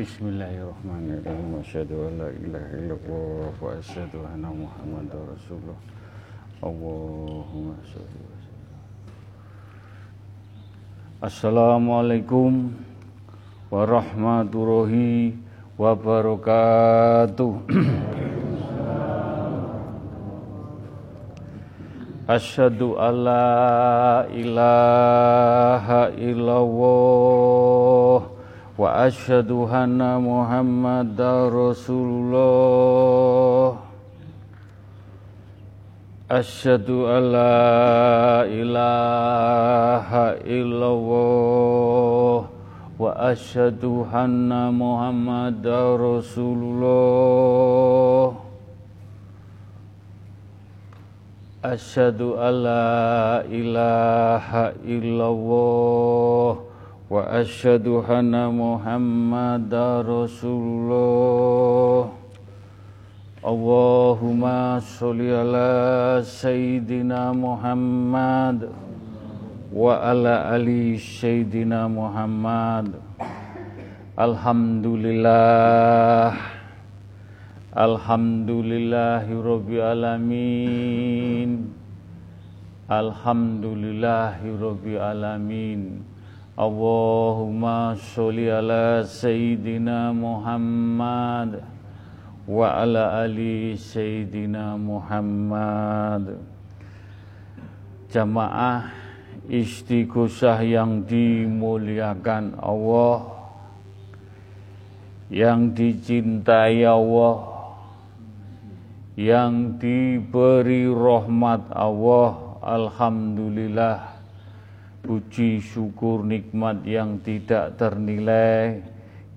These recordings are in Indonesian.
Bismillahirrahmanirrahim. Asyhadu an la ilaha illallah wa asyhadu anna Muhammadar Rasulullah. Allahumma shalli wa. Assalamualaikum warahmatullahi wabarakatuh. Asyhadu an la ilaha illallah wa asyhadu anna Muhammadar Rasulullah. Asyhadu an la ilaha illallah wa asyhadu anna Muhammadar Rasulullah. Asyhadu an la ilaha illallah wa asyhadu anna Muhammadar Rasulullah. Allahumma sholli ala sayyidina Muhammad wa ala ali sayyidina Muhammad. Alhamdulillah. Alhamdulillahi Rabbil Alamin Alhamdulillahi Rabbil Alamin Allahumma sholli ala Sayyidina Muhammad Wa ala ali Sayyidina Muhammad. Jamaah istighosah yang dimuliakan Allah Yang dicintai Allah yang diberi rahmat Allah Alhamdulillah puji syukur nikmat yang tidak ternilai.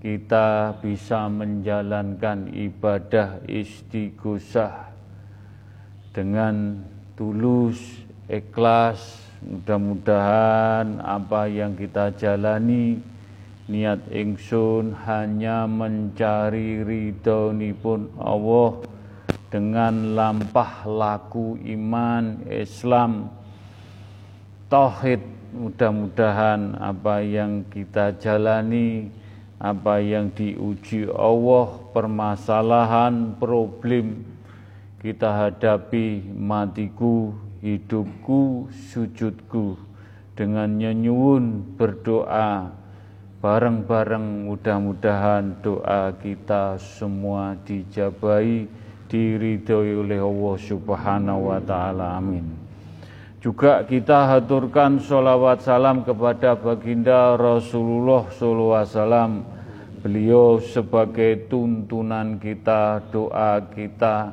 Kita bisa menjalankan ibadah istighosah dengan tulus ikhlas. Mudah-mudahan apa yang kita jalani niat ingsun hanya mencari ridhonipun Allah dengan lampah laku iman Islam. Tauhid mudah-mudahan apa yang kita jalani apa yang diuji Allah permasalahan problem kita hadapi matiku hidupku sujudku dengan nyenyuun berdoa bareng-bareng mudah-mudahan doa kita semua dijabai diridhoi oleh Allah Subhanahu wa taala. Amin. Juga kita haturkan sholawat salam kepada baginda Rasulullah alaihi wasallam. Beliau sebagai tuntunan kita, doa kita,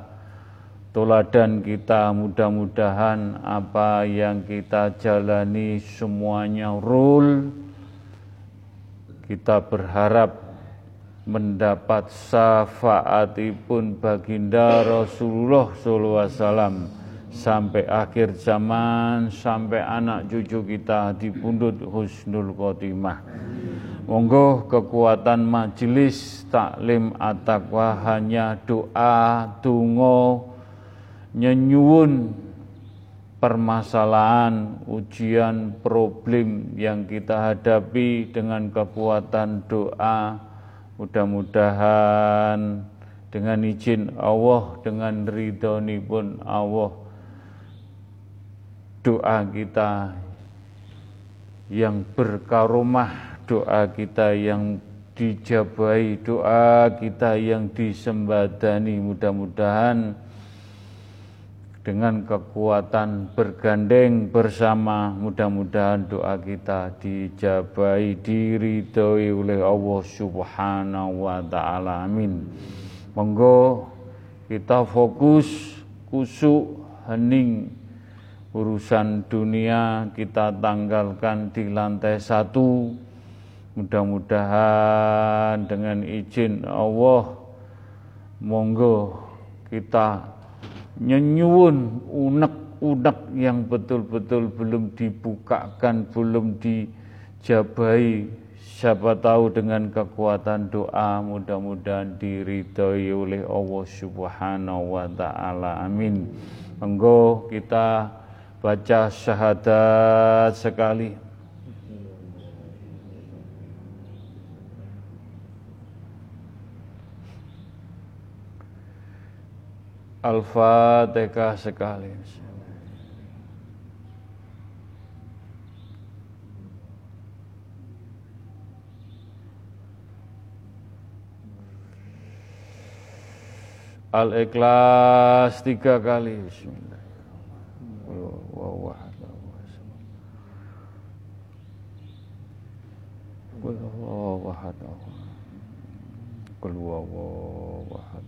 toladan kita mudah-mudahan apa yang kita jalani semuanya rule kita berharap mendapat syafaatipun baginda Rasulullah SAW sampai akhir zaman sampai anak cucu kita dipundut husnul khotimah. Monggo kekuatan majelis taklim at-taqwa hanya doa, tungo, nyenyuun permasalahan, ujian, problem yang kita hadapi dengan kekuatan doa, Mudah-mudahan dengan izin Allah, dengan ridhoni pun Allah, doa kita yang berkaromah, doa kita yang dijabai, doa kita yang disembadani, mudah-mudahan dengan kekuatan bergandeng bersama mudah-mudahan doa kita dijabai diridhoi oleh Allah Subhanahu wa taala. Amin. Monggo kita fokus kusuk hening urusan dunia kita tanggalkan di lantai satu mudah-mudahan dengan izin Allah monggo kita nyenyuun unek-unek yang betul-betul belum dibukakan, belum dijabai. Siapa tahu dengan kekuatan doa mudah-mudahan diridhoi oleh Allah Subhanahu wa taala. Amin. Monggo kita baca syahadat sekali. Al-Fatihah sekali. Al-Ikhlas tiga kali. Bismillah. Bismillahirrahmanirrahim. Qul huwallahu ahad. Qul huwallahu ahad.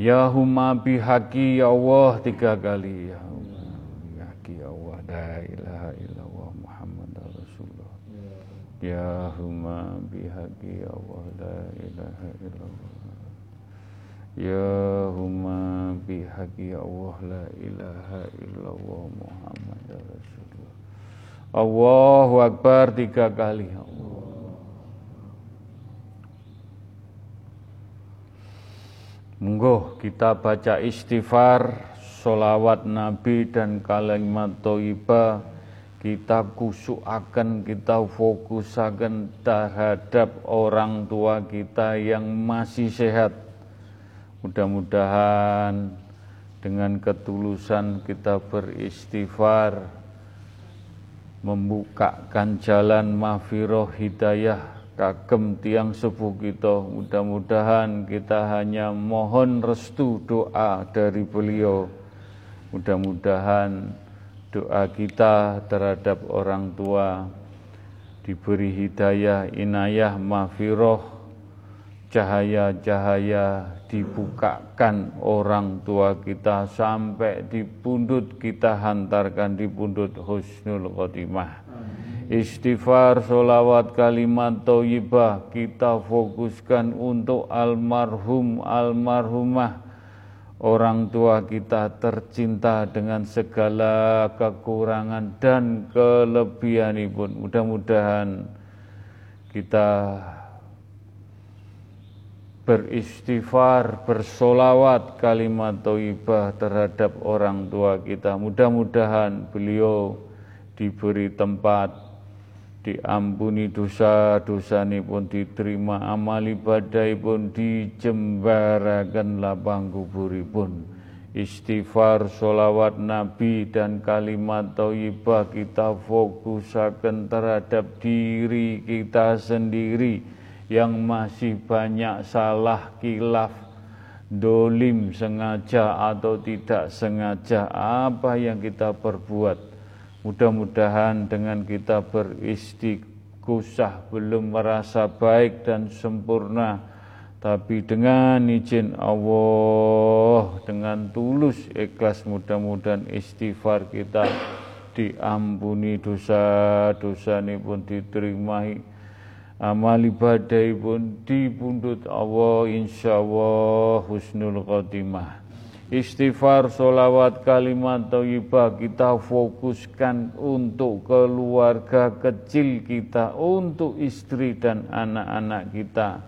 Ya huma bihaqi ya Allah tiga kali ya Allah bihaqi ya Allah la ilaha illallah Muhammad Rasulullah Ya huma bihaqi ya Allah la ilaha illallah Ya huma bihaqi Allah la ilaha illallah Muhammad Rasulullah. Allahu Akbar tiga kali. Allah. Monggo kita baca istighfar, solawat Nabi dan kalimat toibah kita kusukaken, kita fokusaken terhadap orang tua kita yang masih sehat Mudah-mudahan dengan ketulusan kita beristighfar membukakan jalan mahfiroh hidayah kagem tiang sepuh kita. Mudah-mudahan kita hanya mohon restu doa dari beliau. Mudah-mudahan doa kita terhadap orang tua diberi hidayah inayah mahfiroh cahaya-cahaya dibukakan orang tua kita sampai di pundut kita hantarkan di pundut husnul khotimah. Istighfar, solawat, kalimat toyibah kita fokuskan untuk almarhum, almarhumah orang tua kita tercinta dengan segala kekurangan dan kelebihan pun. Mudah-mudahan kita beristighfar, bersolawat kalimat toibah terhadap orang tua kita. Mudah-mudahan beliau diberi tempat, diampuni dosa-dosa ini pun diterima amal ibadah pun dijembarakan lapang pun. Istighfar, solawat Nabi dan kalimat toibah kita fokusakan terhadap diri kita sendiri yang masih banyak salah kilaf dolim sengaja atau tidak sengaja apa yang kita perbuat? Mudah-mudahan dengan kita beristighosah belum merasa baik dan sempurna tapi dengan izin Allah dengan tulus ikhlas mudah-mudahan istighfar kita diampuni dosa-dosa ini pun diterimai amal ibadah pun dipundut Allah insyaallah husnul khotimah. Istighfar solawat kalimat thayyibah kita fokuskan untuk keluarga kecil kita untuk istri dan anak-anak kita.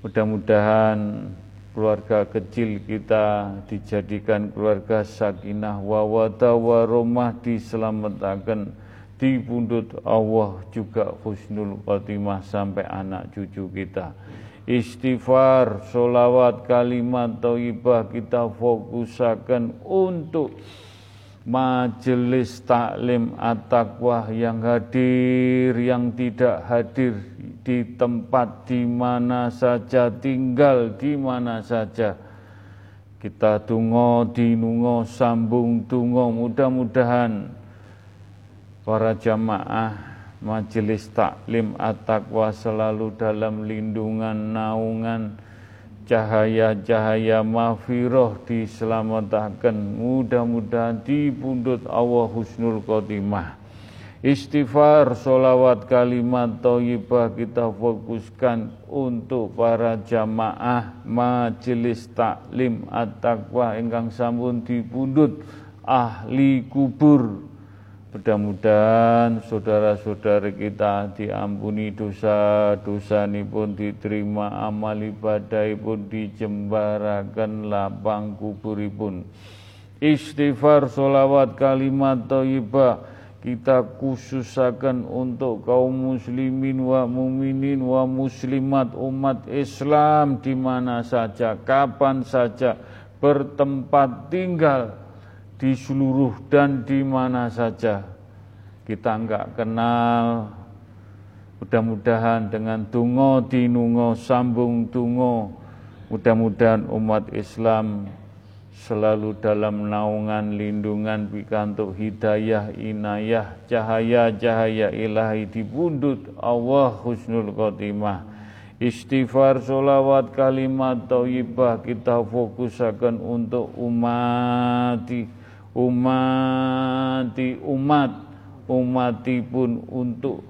Mudah-mudahan keluarga kecil kita dijadikan keluarga sakinah wa wata warahmah diselamatkan di pundut Allah juga husnul khotimah sampai anak cucu kita. Istighfar, solawat, kalimat thayyibah kita fokusakan untuk majelis taklim at-taqwa yang hadir, yang tidak hadir di tempat di mana saja, tinggal di mana saja. Kita tungo, dinungo, sambung tungo, mudah-mudahan para jamaah majelis taklim at-taqwa selalu dalam lindungan naungan cahaya-cahaya mafiroh diselamatkan. Mudah-mudahan di pundut Allah husnul khotimah. Istighfar solawat kalimat toyibah kita fokuskan untuk para jamaah majelis taklim at-taqwa. Ingkang sampun ahli kubur Mudah-mudahan saudara-saudara kita diampuni dosa-dosa ini pun diterima amal ibadah pun dijembarakan lapang kuburipun. Istighfar solawat kalimat toibah kita khususakan untuk kaum muslimin wa muminin wa muslimat umat Islam di mana saja, kapan saja bertempat tinggal di seluruh dan di mana saja. Kita enggak kenal, mudah-mudahan dengan tungo dinungo sambung tungo, mudah-mudahan umat Islam selalu dalam naungan lindungan pikantuk hidayah inayah cahaya-cahaya ilahi di pundut Allah husnul khotimah. Istighfar solawat kalimat thayyibah kita fokusakan untuk umati umati umat umati pun untuk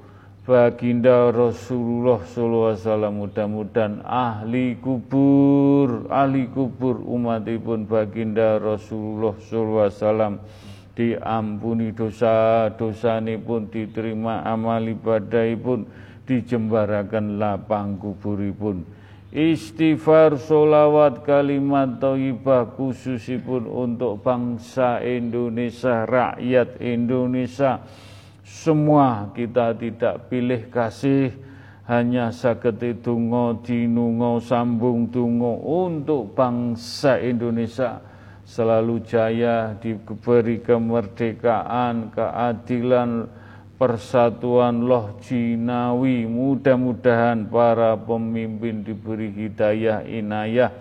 baginda Rasulullah SAW mudah-mudahan ahli kubur ahli kubur umatipun baginda Rasulullah SAW diampuni dosa-dosa pun diterima amal ibadah pun dijembarakan lapang kuburipun istighfar solawat kalimat thayyibah khususipun untuk bangsa Indonesia rakyat Indonesia. Semua kita tidak pilih kasih hanya saketi tungo dinungo sambung tungo untuk bangsa Indonesia. Selalu jaya diberi kemerdekaan, keadilan, persatuan loh jinawi. Mudah-mudahan para pemimpin diberi hidayah inayah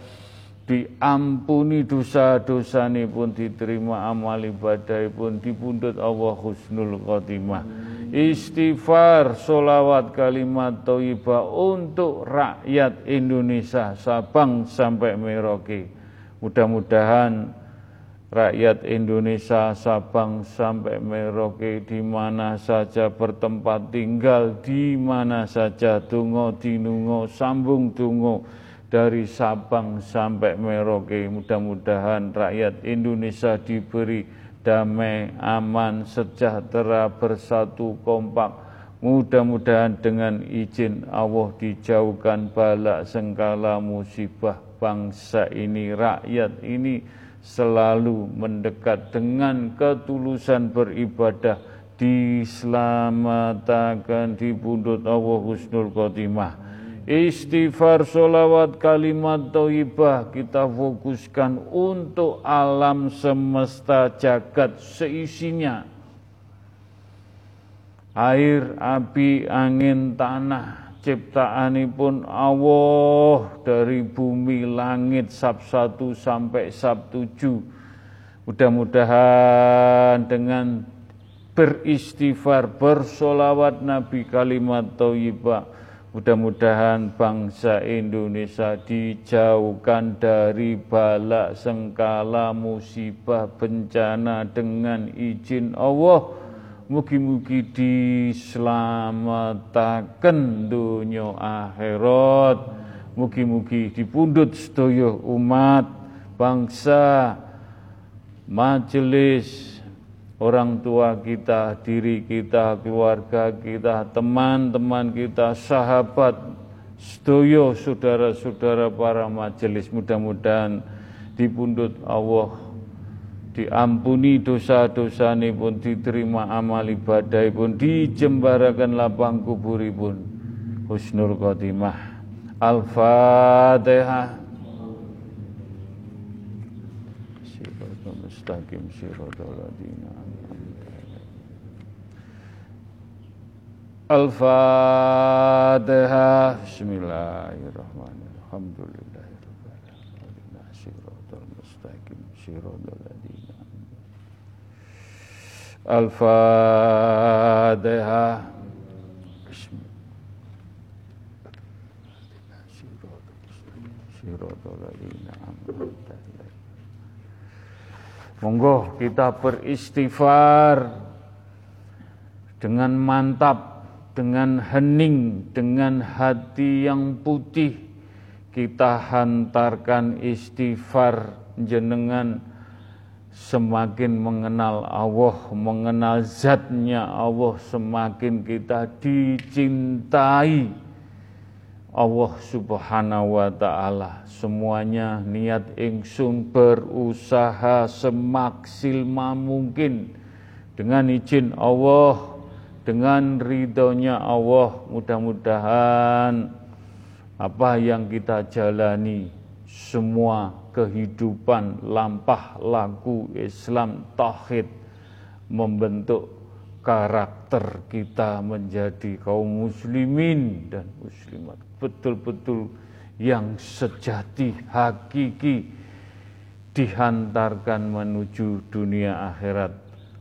diampuni dosa-dosa ini pun diterima amal ibadah pun dipundut Allah husnul khotimah istighfar solawat kalimat toibah untuk rakyat Indonesia Sabang sampai Merauke mudah-mudahan rakyat Indonesia Sabang sampai Merauke di mana saja bertempat tinggal di mana saja tungo dinungo sambung tungo dari Sabang sampai Merauke. Mudah-mudahan rakyat Indonesia diberi damai, aman, sejahtera, bersatu, kompak. Mudah-mudahan dengan izin Allah dijauhkan balak sengkala musibah bangsa ini, rakyat ini selalu mendekat dengan ketulusan beribadah diselamatkan di pundut Allah Husnul Khotimah Istighfar, solawat, kalimat toibah kita fokuskan untuk alam semesta jagat seisinya. Air, api, angin, tanah, ciptaan pun Allah dari bumi, langit, sab satu sampai sab tujuh. Mudah-mudahan dengan beristighfar, bersolawat Nabi kalimat toibah, Mudah-mudahan bangsa Indonesia dijauhkan dari balak sengkala musibah bencana dengan izin Allah. Mugi-mugi diselamatkan dunia akhirat. Mugi-mugi dipundut sedaya umat bangsa majelis orang tua kita, diri kita, keluarga kita, teman-teman kita, sahabat, sedoyo, saudara-saudara para majelis mudah-mudahan dipundut Allah diampuni dosa-dosa pun diterima amal ibadah pun dijembarakan lapang kuburipun. Husnul khotimah. Al-fatihah. Mustaqim siratal ladzina Al-Fatihah. Bismillahirrahmanirrahim. Alhamdulillahirrahmanirrahim Siratal mustaqim ladina Al-Fatihah Monggo kita beristighfar dengan mantap dengan hening, dengan hati yang putih, kita hantarkan istighfar jenengan semakin mengenal Allah, mengenal zatnya Allah, semakin kita dicintai Allah subhanahu wa ta'ala. Semuanya niat ingsun berusaha semaksimal mungkin dengan izin Allah, dengan ridhonya Allah, mudah-mudahan apa yang kita jalani semua kehidupan lampah laku Islam tauhid membentuk karakter kita menjadi kaum muslimin dan muslimat. Betul-betul yang sejati hakiki dihantarkan menuju dunia akhirat.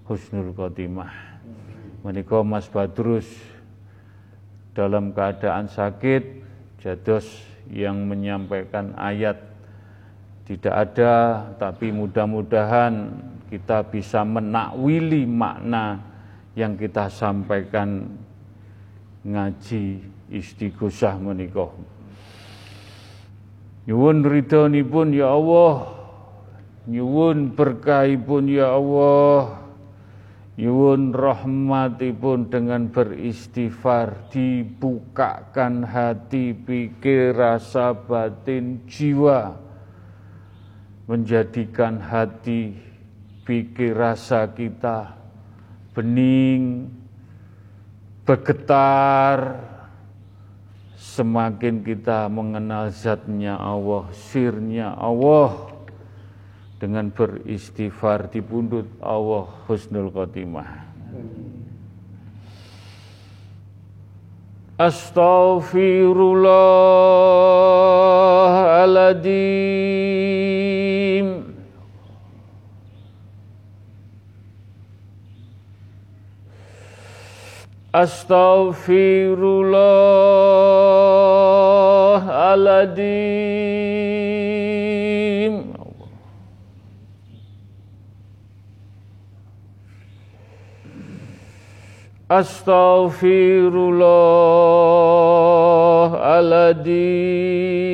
Husnul khotimah. Menika Mas Badrus dalam keadaan sakit jados yang menyampaikan ayat tidak ada tapi mudah-mudahan kita bisa menakwili makna yang kita sampaikan ngaji istighosah menikah. Nyuwun pun ya Allah. Nyuwun berkahipun ya Allah. Nyuwun rahmatipun dengan beristighfar dibukakan hati, pikir, rasa batin, jiwa menjadikan hati, pikir, rasa kita bening, bergetar, semakin kita mengenal zatnya Allah, sirnya Allah, dengan beristighfar di pundut Allah husnul khotimah. Astaghfirullahaladzim Astaghfirullahaladzim Astaghfirullahaladzim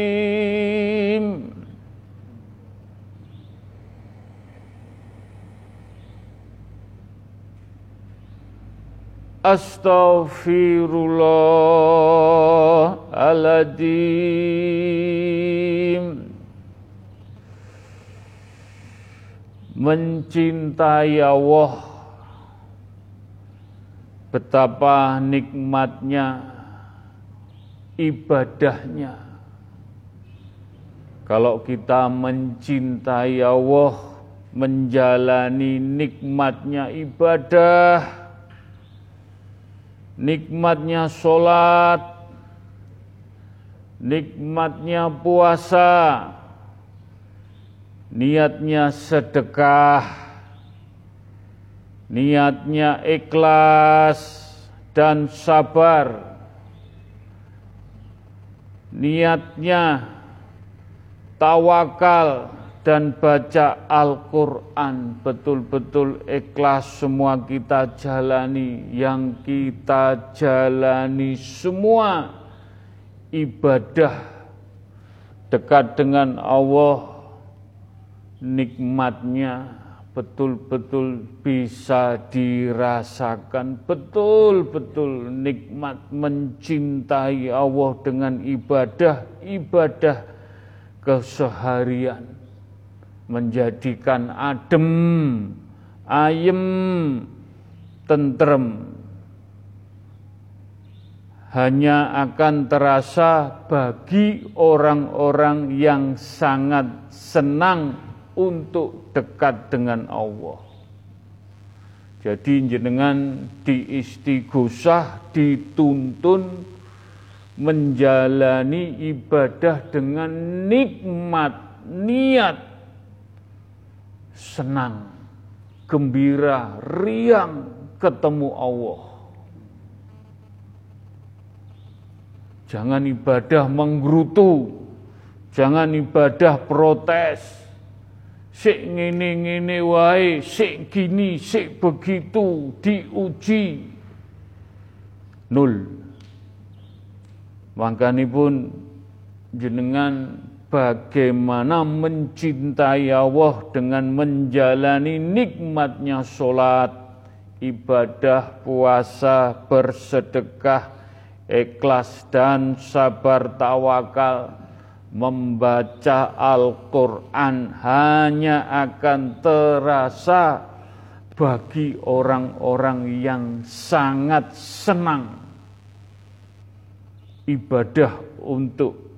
Astaghfirullahaladzim Mencintai Allah. Betapa nikmatnya ibadahnya. Kalau kita mencintai Allah Menjalani nikmatnya ibadah nikmatnya sholat, nikmatnya puasa, niatnya sedekah, niatnya ikhlas dan sabar, niatnya tawakal, dan baca Al-Quran betul-betul ikhlas semua kita jalani yang kita jalani semua ibadah dekat dengan Allah nikmatnya betul-betul bisa dirasakan. Betul-betul nikmat mencintai Allah dengan ibadah ibadah keseharian menjadikan adem, ayem, tentrem. Hanya akan terasa bagi orang-orang yang sangat senang untuk dekat dengan Allah. Jadi jenengan diistighosah, dituntun menjalani ibadah dengan nikmat niat senang, gembira, riang ketemu Allah. Jangan ibadah menggerutu, jangan ibadah protes. Sik ngene ngene wae, sik gini, sik begitu, diuji. nul. pun jenengan bagaimana mencintai Allah dengan menjalani nikmatnya sholat, ibadah, puasa, bersedekah, ikhlas dan sabar tawakal, membaca Al-Quran hanya akan terasa bagi orang-orang yang sangat senang. Ibadah untuk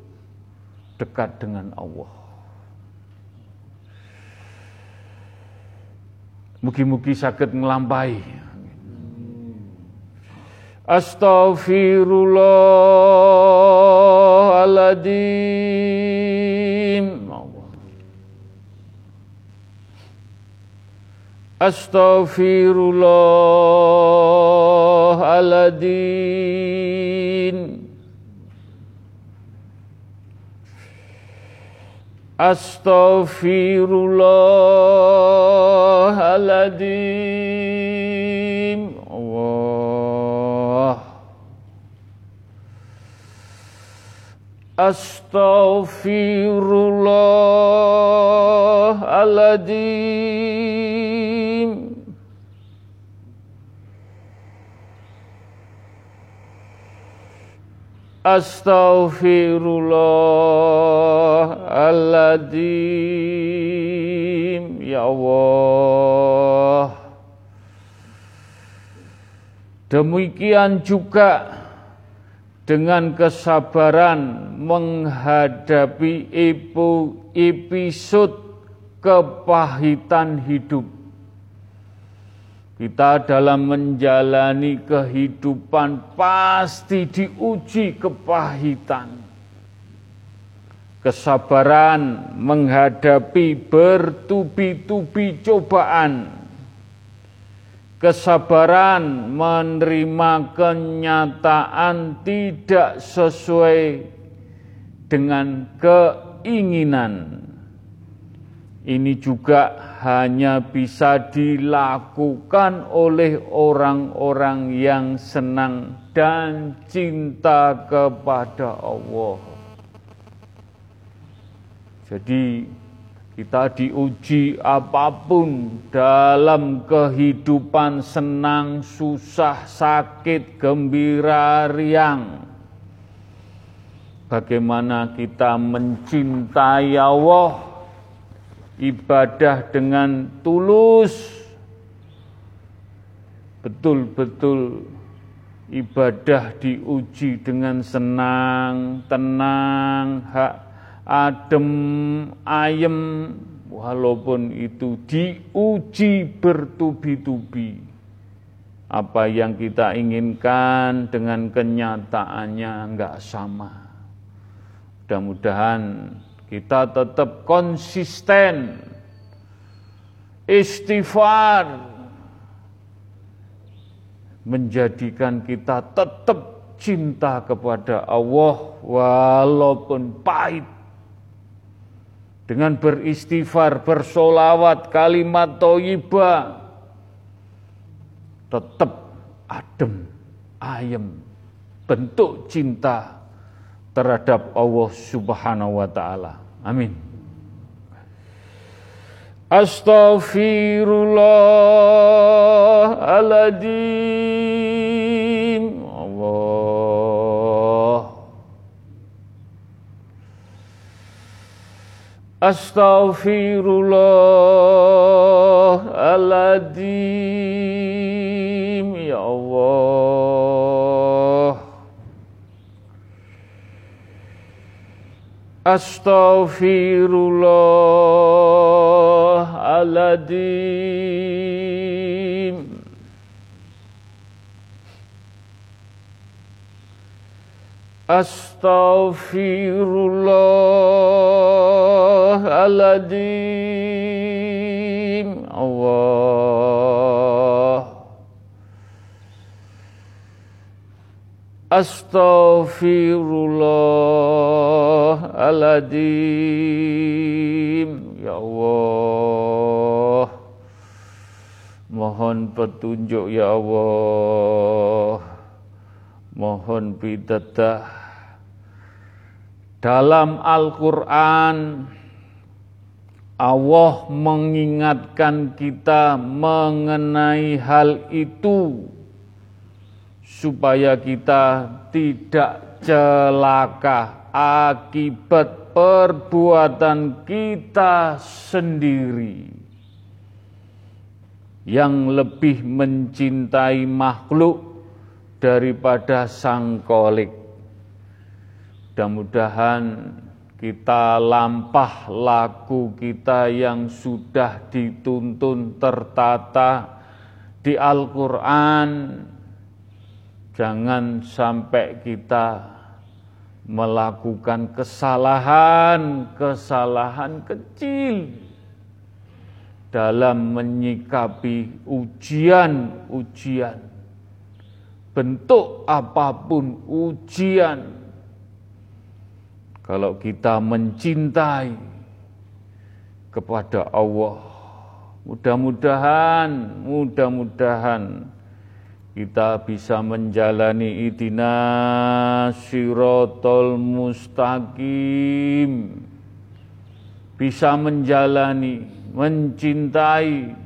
dekat dengan Allah. Mugi-mugi sakit ngelampai. Astaghfirullahaladzim. Astaghfirullahaladzim. Astaghfirullahaladzim Allah Astaghfirullahaladzim Astaghfirullahaladzim Ya Allah. Demikian juga dengan kesabaran menghadapi episode kepahitan hidup kita dalam menjalani kehidupan pasti diuji kepahitan. Kesabaran menghadapi bertubi-tubi cobaan. Kesabaran menerima kenyataan tidak sesuai dengan keinginan. Ini juga hanya bisa dilakukan oleh orang-orang yang senang dan cinta kepada Allah. Jadi kita diuji apa pun dalam kehidupan senang, susah, sakit, gembira, riang. Bagaimana kita mencintai Allah ibadah dengan tulus, betul-betul ibadah diuji dengan senang, tenang, hak adem, ayem, walaupun itu diuji bertubi-tubi. Apa yang kita inginkan dengan kenyataannya enggak sama. Mudah-mudahan kita tetap konsisten. Istighfar. Menjadikan kita tetap cinta kepada Allah walaupun pahit. Dengan beristighfar, bersolawat, kalimat toibah tetap adem, ayem, bentuk cinta terhadap Allah Subhanahu wa taala. Amin. Astaghfirullahaladzim Allah Astaghfirullahaladzim Astaghfirullahaladzim Astaghfirullahaladzim Allah Astaghfirullahaladzim Ya Allah. Mohon petunjuk Ya Allah. Mohon pitedah. Dalam Al-Quran Allah mengingatkan kita mengenai hal itu supaya kita tidak celaka akibat perbuatan kita sendiri yang lebih mencintai makhluk daripada sang kolik. Mudah-mudahan kita lampah laku kita yang sudah dituntun tertata di Al-Quran. Jangan sampai kita melakukan kesalahan-kesalahan kecil dalam menyikapi ujian-ujian. Bentuk apa pun ujian. Kalau kita mencintai kepada Allah, mudah-mudahan, mudah-mudahan kita bisa menjalani idina sirotol mustaqim. Bisa menjalani mencintai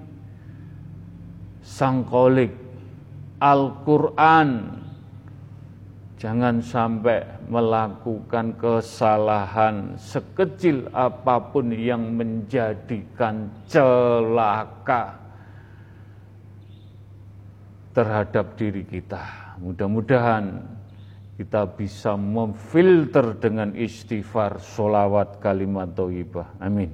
sang kolik Al-Quran. Jangan sampai melakukan kesalahan sekecil apa pun yang menjadikan celaka terhadap diri kita. Mudah-mudahan kita bisa memfilter dengan istighfar, solawat, kalimat toibah. Amin.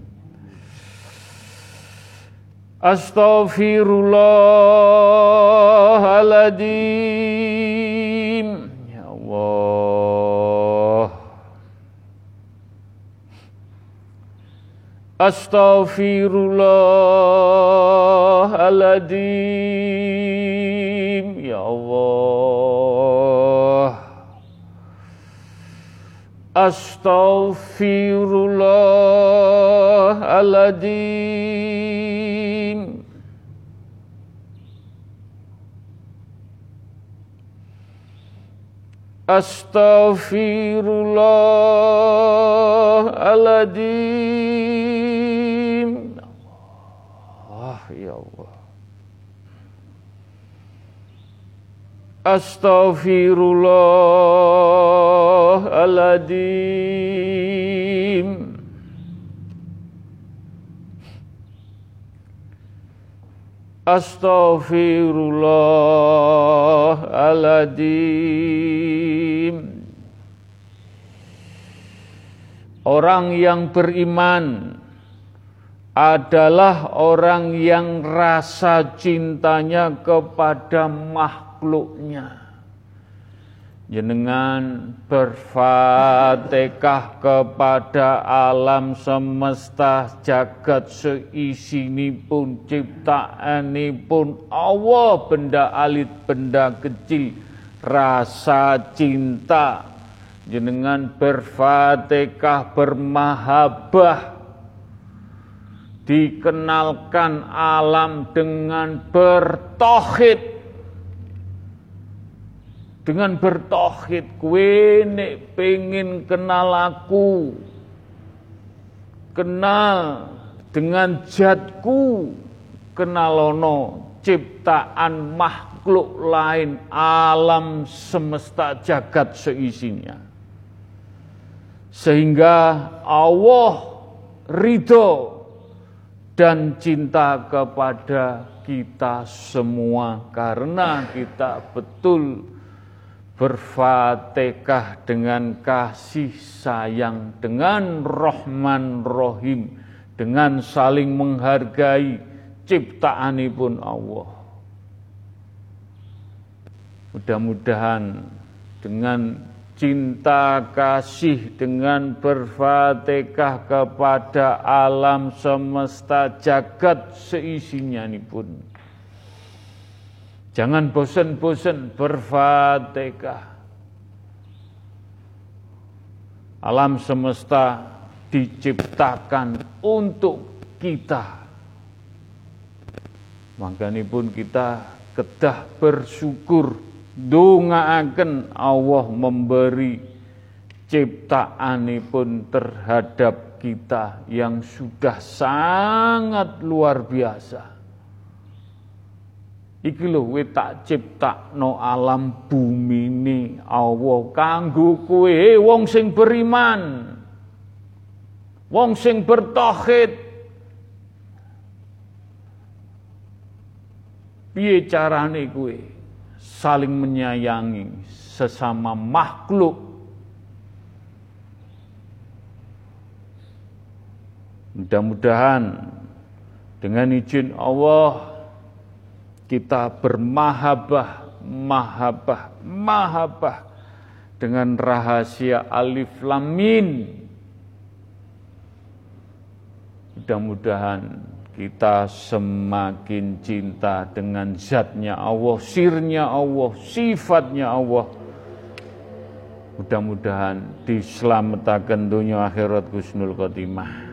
Astaghfirullahaladzim Ya Allah Astaghfirullahaladzim Ya Allah Astaghfirullahaladzim Astaghfirullahaladzim Allah ya Allah Astaghfirullahaladzim Astaghfirullahaladzim Orang yang beriman adalah orang yang rasa cintanya kepada makhluknya. Jenengan berfatihah kepada alam semesta jagat seisini pun ciptaani pun Allah benda alit benda kecil rasa cinta. Jenengan berfatihah bermahabah dikenalkan alam dengan bertohid dengan bertohid kue nek pengen kenal aku kenal dengan jatku kenalono ciptaan makhluk lain alam semesta jagat seisinya. Sehingga Allah ridho dan cinta kepada kita semua karena kita betul berfatihah dengan kasih sayang dengan rohman rohim dengan saling menghargai ciptaanipun Allah mudah-mudahan dengan cinta kasih dengan berfatihah kepada alam semesta jagat seisinya ini pun. Jangan bosan-bosan berfatihah. Alam semesta diciptakan untuk kita. Maka ini pun kita kedah bersyukur Dungaaken Allah memberi ciptaanipun terhadap kita yang sudah sangat luar biasa. Iki lho kowe tak ciptakno alam bumi ini Allah kanggo kowe wong sing beriman. Wong sing bertauhid. Piye carane kowe saling menyayangi sesama makhluk Mudah-mudahan dengan izin Allah kita bermahabah, mahabah, mahabah dengan rahasia alif lam mim. Mudah-mudahan kita semakin cinta dengan zatnya Allah, sirnya Allah, sifatnya Allah. Mudah-mudahan diselamatkan dunia akhirat kusnul khotimah.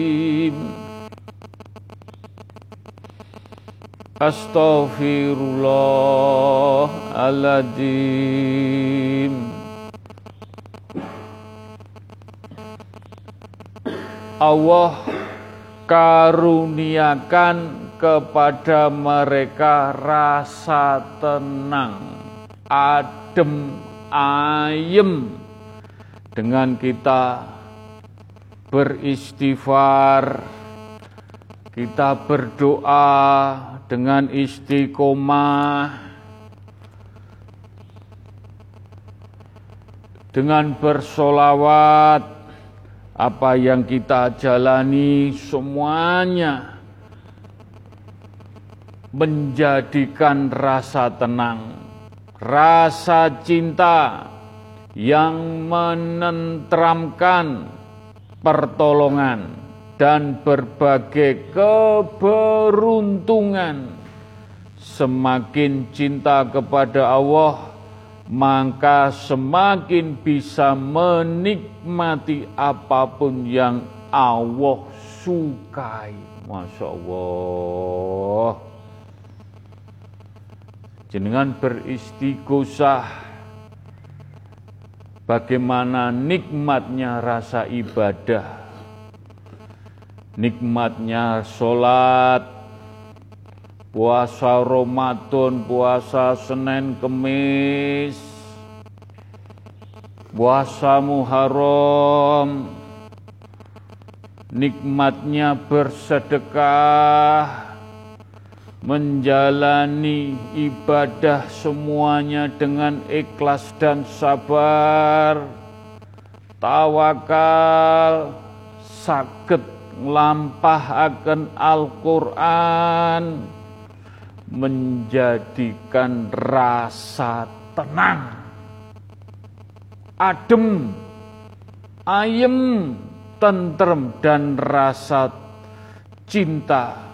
Astaghfirullahaladzim Allah karuniakan kepada mereka rasa tenang, adem, ayem. Dengan kita beristighfar, kita berdoa dengan istiqomah, dengan bersolawat, apa yang kita jalani semuanya menjadikan rasa tenang, rasa cinta yang menentramkan pertolongan dan berbagai keberuntungan. Semakin cinta kepada Allah, maka semakin bisa menikmati apa pun yang Allah sukai. Masya Allah. Jenengan beristighosah bagaimana nikmatnya rasa ibadah. Nikmatnya sholat, puasa Ramadan, puasa Senin Kemis, puasa Muharram, nikmatnya bersedekah, menjalani ibadah semuanya dengan ikhlas dan sabar, tawakal, sakit nglampahaken Al-Qur'an menjadikan rasa tenang, adem, ayem, tentrem dan rasa cinta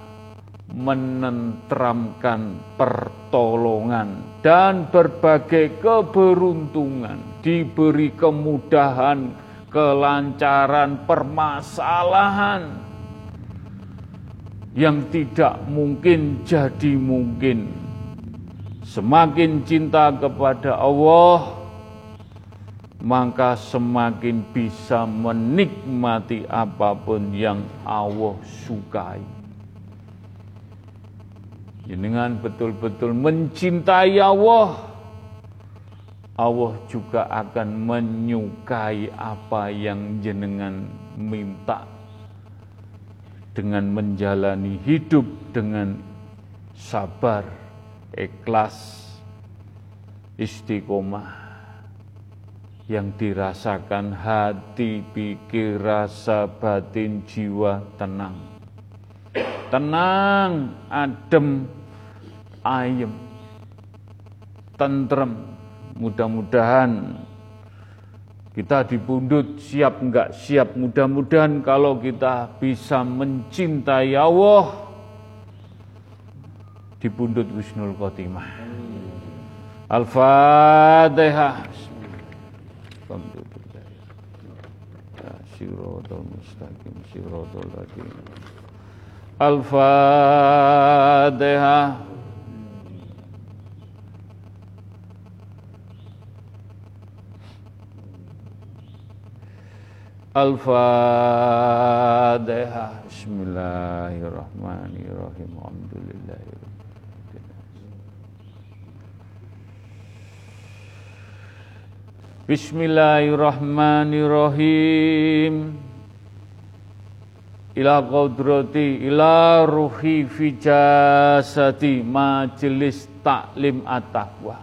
menentramkan pertolongan dan berbagai keberuntungan, diberi kemudahan, kelancaran, permasalahan yang tidak mungkin jadi mungkin. Semakin cinta kepada Allah, maka semakin bisa menikmati apa pun yang Allah sukai jenengan betul-betul mencintai Allah, Allah juga akan menyukai apa yang jenengan minta dengan menjalani hidup dengan sabar, ikhlas, istiqomah yang dirasakan hati, pikir, rasa, batin, jiwa tenang. Tenang, adem, ayem, tentrem. Mudah-mudahan kita dipundut siap enggak siap. Mudah-mudahan kalau kita bisa mencintai Allah, dipundut Wisnul Khotimah. Al-Fatihah. Al-Fatihah. Al-Fatihah. Bismillahirrahmanirrahim. Alhamdulillah. Bismillahirrahmanirrahim. Ila qudrati ila ruhi fi jasati majelis taklim at-taqwa.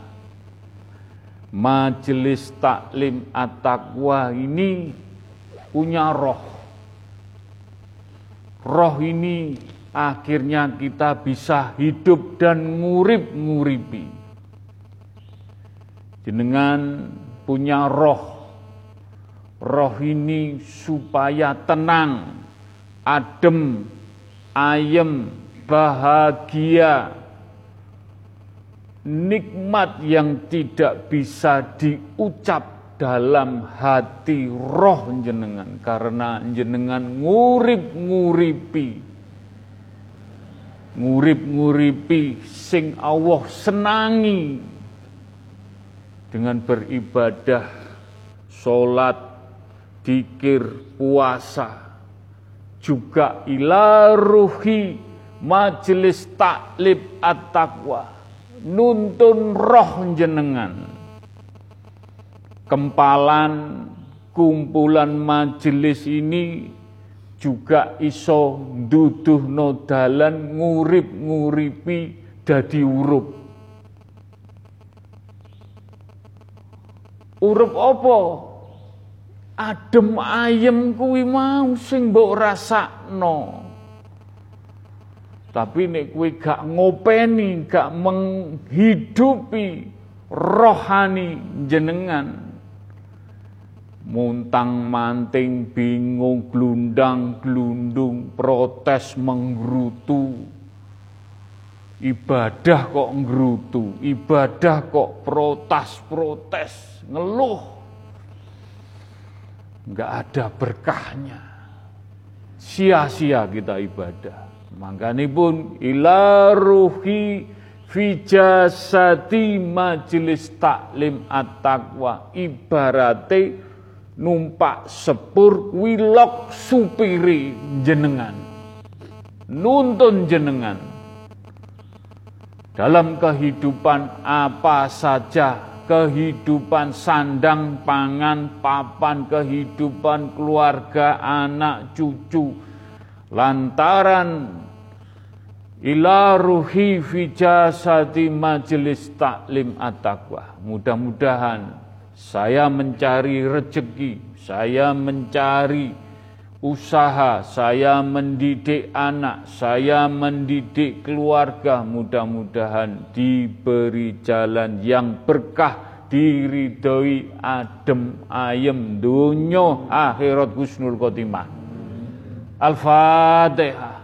Majelis taklim at-taqwa ini punya roh. Roh ini akhirnya kita bisa hidup dan ngurip-nguripi. Jenengan punya roh. Roh ini supaya tenang, adem, ayem, bahagia, nikmat yang tidak bisa diucap dalam hati roh jenengan. Karena jenengan ngurip-nguripi. Ngurip-nguripi sing Allah senangi. Dengan beribadah salat dikir puasa. Juga ila ruhi majelis taklib at-taqwa. Nuntun roh jenengan kempalan kumpulan majelis ini juga iso duduh nodalan ngurip-nguripi dadi urup. Urup apa? Adem ayem kuwi mau sing mbok rasakno. Tapi nek kuwi gak ngopeni, gak menghidupi rohani jenengan, muntang manting bingung glundang glundung protes menggerutu. Ibadah kok nggerutu ibadah kok protes protes ngeluh. Nggak ada berkahnya. Sia-sia kita ibadah. Makanya pun ila ruhi fijasati majelis taklim at-taqwa. Ibarate numpak sepur wilok supiri jenengan nuntun jenengan. Dalam kehidupan apa saja kehidupan sandang pangan papan kehidupan keluarga anak cucu lantaran ila ruhi fi majelis taklim at-taqwa. Mudah-mudahan saya mencari rezeki, saya mencari usaha, saya mendidik anak, saya mendidik keluarga, mudah-mudahan diberi jalan yang berkah diridhoi adem ayem dunya akhirat husnul khotimah. Al-Fatihah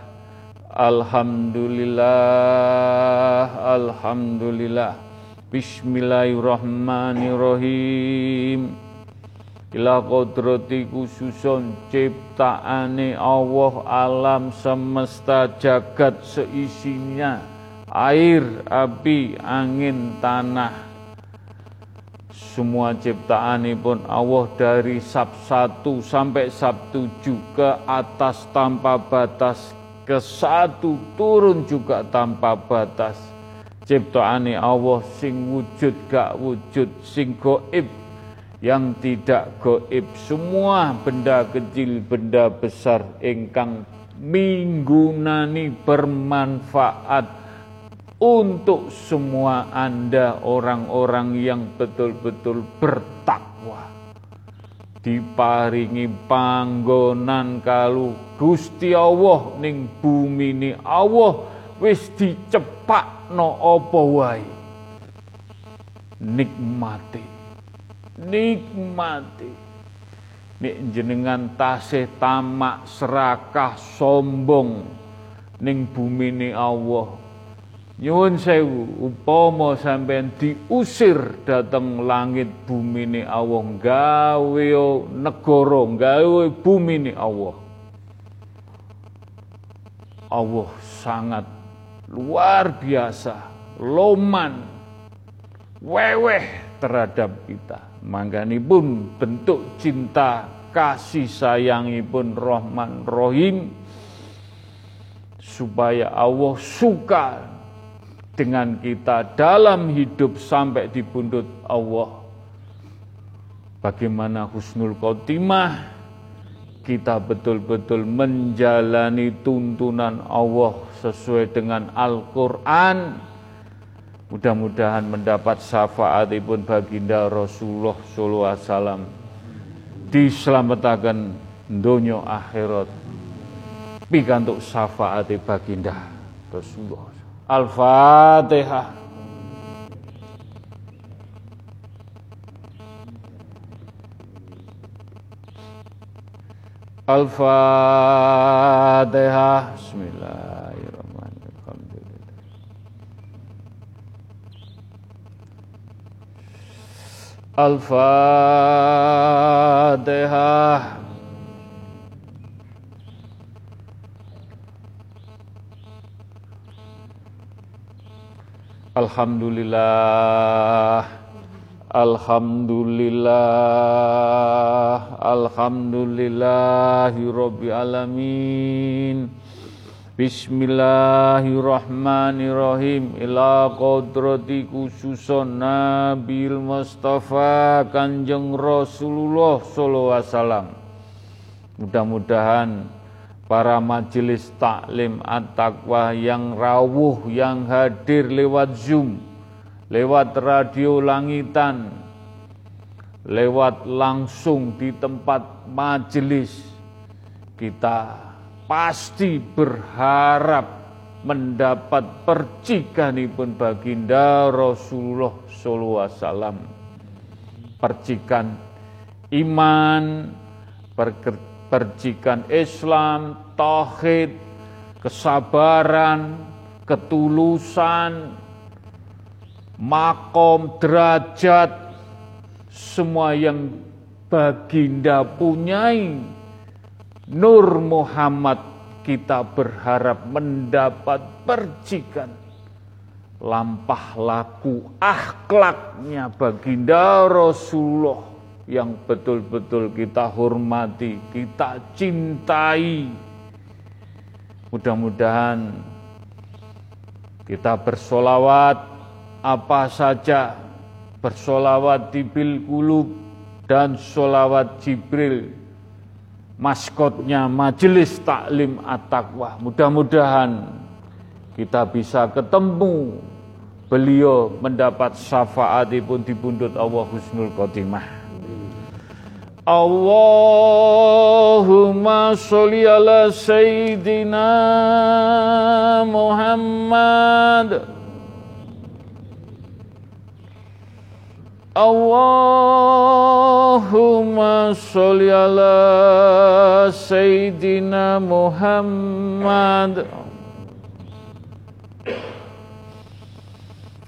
Alhamdulillah Alhamdulillah. Bismillahirrahmanirrahim. Ila kodrati khususun ciptaane Allah alam semesta jagat seisinya. Air, api, angin, tanah. Semua ciptaan pun Allah dari sab 1 sampai sab 7 ke atas tanpa batas ke satu turun juga tanpa batas. Ciptaane Allah sing wujud gak wujud sing goib. Yang tidak goib semua benda kecil benda besar ingkang minggunani bermanfaat untuk semua Anda orang-orang yang betul-betul bertakwa diparingi panggonan kalu Gusti Allah ning bumi ni. Allah wis dicepakno apa wae? Nikmati. Nikmati. Nek jenengan tasih tamak serakah sombong ning bumi ni Allah Nyuwun sewu, upama sampean diusir dateng langit bumi ni Allah, gawe negara, gawe bumi ni Allah. Allah sangat luar biasa, loman, weweh terhadap kita. Mangkani pun bentuk cinta kasih sayangi pun Rahman Rohim supaya Allah suka dengan kita dalam hidup sampai di pundut Allah. Bagaimana husnul khotimah kita betul-betul menjalani tuntunan Allah sesuai dengan Al-Quran. Mudah-mudahan mendapat syafaat pun baginda Rasulullah Sallallahu Alaihi Wasallam diselamatkan dunia akhirat pikantuk syafaat baginda Rasulullah Al-Fatihah. Al-Fatihah. Bismillahirrahmanirrahim. Al-Fatihah. Alhamdulillah. Alhamdulillah. Alhamdulillahi Alamin. Bismillahirrahmanirrahim. Ila kodrati khususon Nabil Mustafa Kanjeng Rasulullah Sallallahu Alaihi Wasallam. Mudah-mudahan para majelis taklim at-taqwa yang rawuh yang hadir lewat Zoom, lewat radio langitan, lewat langsung di tempat majelis kita pasti berharap mendapat percikan pun baginda Rasulullah sallallahu alaihi wasallam. Percikan iman percikan Islam, tauhid, kesabaran, ketulusan, makom, derajat, semua yang baginda punyai. Nur Muhammad kita berharap mendapat percikan lampah laku akhlaknya baginda Rasulullah yang betul-betul kita hormati, kita cintai. Mudah-mudahan Kita bersolawat apa saja, bersolawat di bil kulub dan solawat Jibril, maskotnya majelis taklim at-taqwa. Mudah-mudahan kita bisa ketemu beliau mendapat syafaat pun di pundut Allah Husnul Khotimah. Allahumma salli ala Sayyidina Muhammad. Allahumma salli ala Sayyidina Muhammad.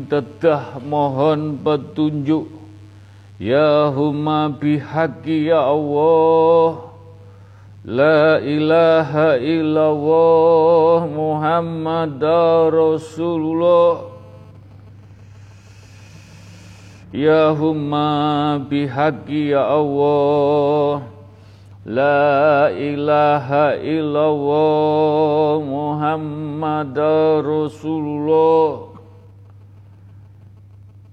dedah mohon petunjuk. Ya Huma bihaqi ya Allah. La ilaha illallah Muhammad Rasulullah. Ya Huma bihaqi ya Allah. La ilaha illallah Muhammad Rasulullah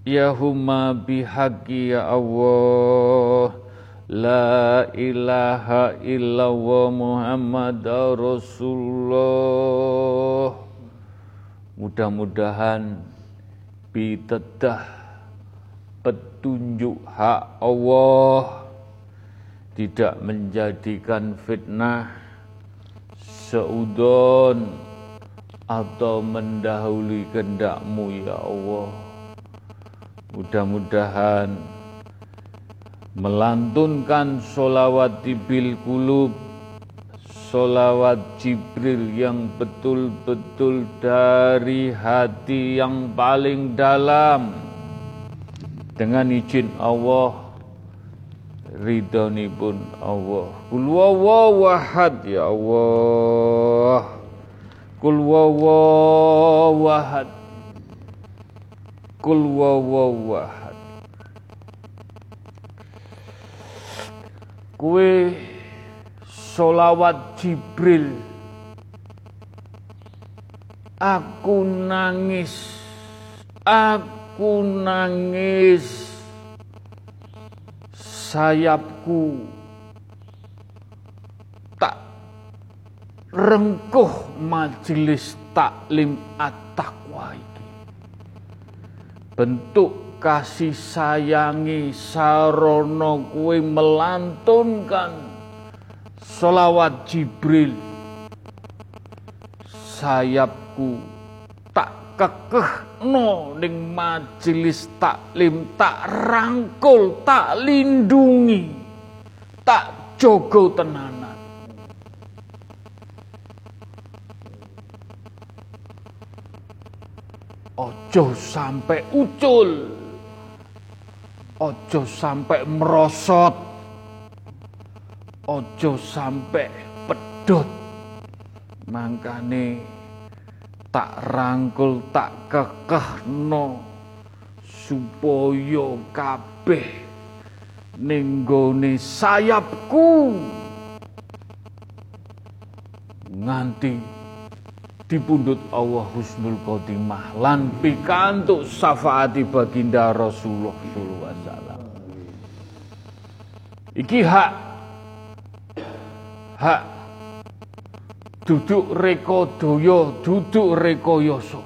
Ya huma bihaqi ya Allah. La ilaha illallah Muhammad Rasulullah. Mudah-mudahan Bitedah Petunjuk hak Allah Tidak menjadikan fitnah Seudon Atau mendahului kendakmu ya Allah Mudah-mudahan melantunkan solawat bil kulub solawat Jibril yang betul-betul dari hati yang paling dalam. Dengan izin Allah ridhoni pun Allah. Kul wahad ya Allah. Kul wahad kul wahad kue solawat Jibril. Aku nangis. Aku nangis. Sayapku tak rengkuh majelis taklim at-taqwa bentuk kasih sayangi sarono kue melantunkan. Solawat Jibril. Sayapku tak kekeh no ning majelis taklim tak rangkul tak lindungi tak jogo tenanan ojo sampai ucul. Ojo sampai merosot, ojo sampai pedot. Mangkane tak rangkul tak kekehno supaya kabeh nenggone sayapku. Nganti dipundut Allah husnul khotimah lan pikantuk syafaati baginda Rasulullah sallallahu alaihi wasallam. Iki hak hak duduk reka daya, duduk reka yasa.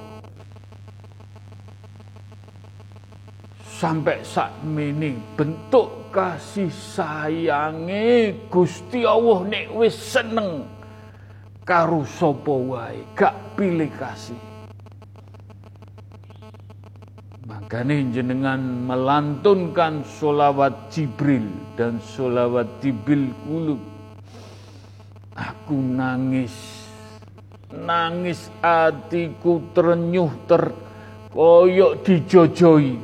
Sampai sak mini bentuk kasih sayange Gusti Allah nek wis seneng karo wae, gak pilih kasih. Makanya jenengan melantunkan solawat Jibril dan solawat Jibril kulub. Aku nangis, nangis hatiku terenyuh ter koyok dijojoi.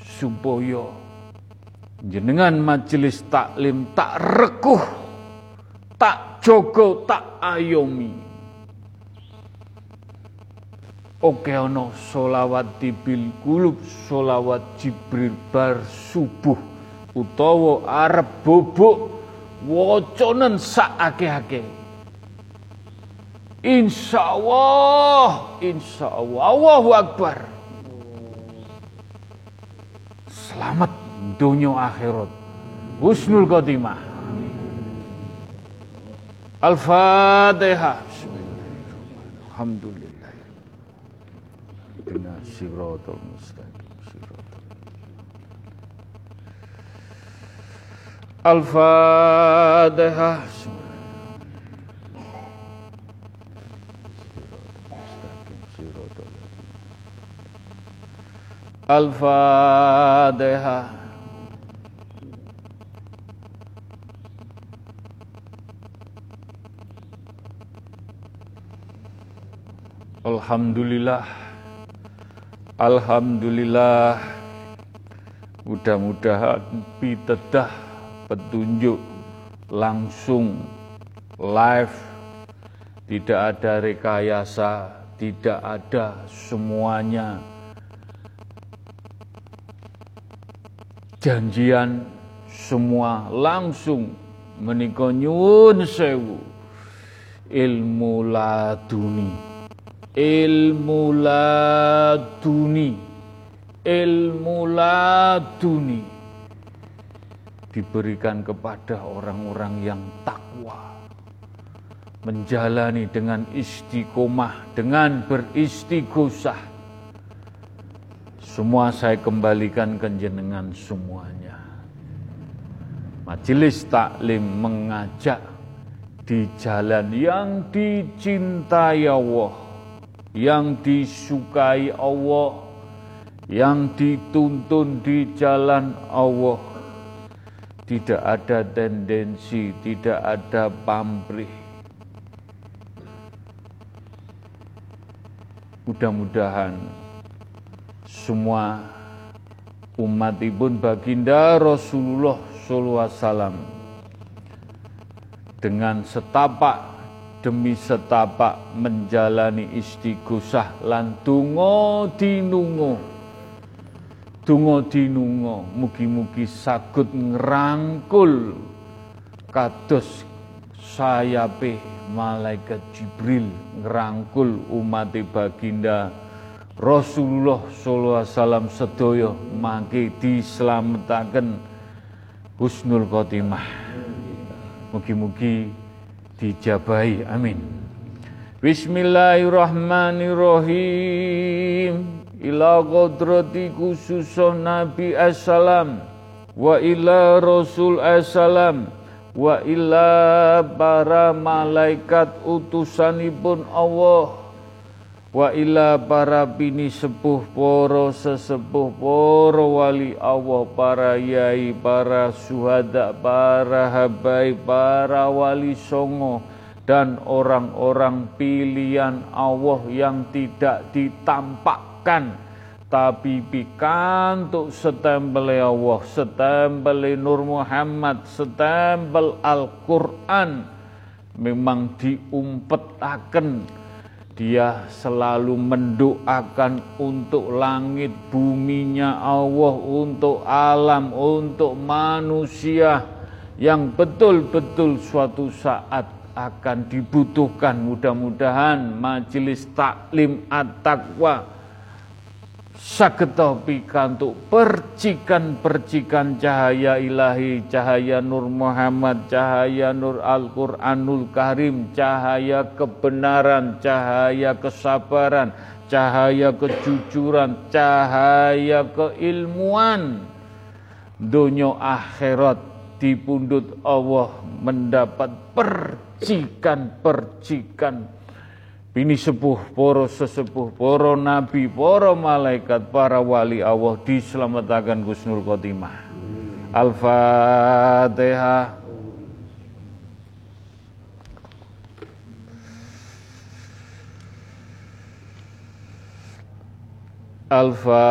Supaya jenengan majelis taklim tak rekuh tak jogo tak ayomi Oke ono solawat dibil kulub solawat jibril bar subuh utawa arep bubuk woconen sak ake-ake Insya Allah, Insya Allah, Allahu Akbar. Selamat dunia akhirat. Husnul khotimah. Al-Fatihah. Alhamdulillah. Bina siratul mustaqim. Al-Fatihah. Al-Fatihah. Alhamdulillah. Alhamdulillah. Mudah-mudahan pitedah petunjuk langsung live. Tidak ada rekayasa Tidak ada semuanya. Janjian semua langsung menikah nyun sewu. Ilmu laduni ilmu laduni. Ilmu laduni. Diberikan kepada orang-orang yang takwa. Menjalani dengan istiqomah dengan beristighosah. Semua saya kembalikan ke jenengan semuanya. Majelis taklim mengajak di jalan yang dicintai Allah yang disukai Allah yang dituntun di jalan Allah tidak ada tendensi, tidak ada pamrih. Mudah-mudahan semua umat ibun baginda Rasulullah SAW dengan setapak demi setapak menjalani istighosah lan tungo dinungo Dungo dinungo mugi-mugi sagut ngerangkul kados sayape malaikat Jibril ngerangkul umat baginda Rasulullah sallallahu alaihi wasallam sedaya mangke dislametaken husnul khotimah. Mugi-mugi dijabahi. Amin. Bismillahirrahmanirrahim ila qadrati khususun Nabi Assalam wa ila Rasul Assalam wa ila para malaikat utusanipun Allah wa ila para bini sepuh poro sesepuh poro wali Allah para yai para suhada para habai para wali songo dan orang-orang pilihan Allah yang tidak ditampak bukan tapi pikantuk setempel Allah, setempel Nur Muhammad, setempel Al-Quran memang diumpetaken dia selalu mendoakan untuk langit buminya Allah, untuk alam, untuk manusia yang betul-betul suatu saat akan dibutuhkan. Mudah-mudahan majelis taklim at-taqwa sageta pikantuk percikan-percikan cahaya ilahi, cahaya Nur Muhammad, cahaya Nur Al-Qur'anul Karim, cahaya kebenaran, cahaya kesabaran, cahaya kejujuran, cahaya keilmuan. Dunia akhirat dipundut Allah mendapat percikan-percikan Bini sepuh, poro sesepuh, poro nabi, poro malaikat, para wali Allah diselamatkan Gusnul Khotimah. Al-Fatihah. Al-Fatihah.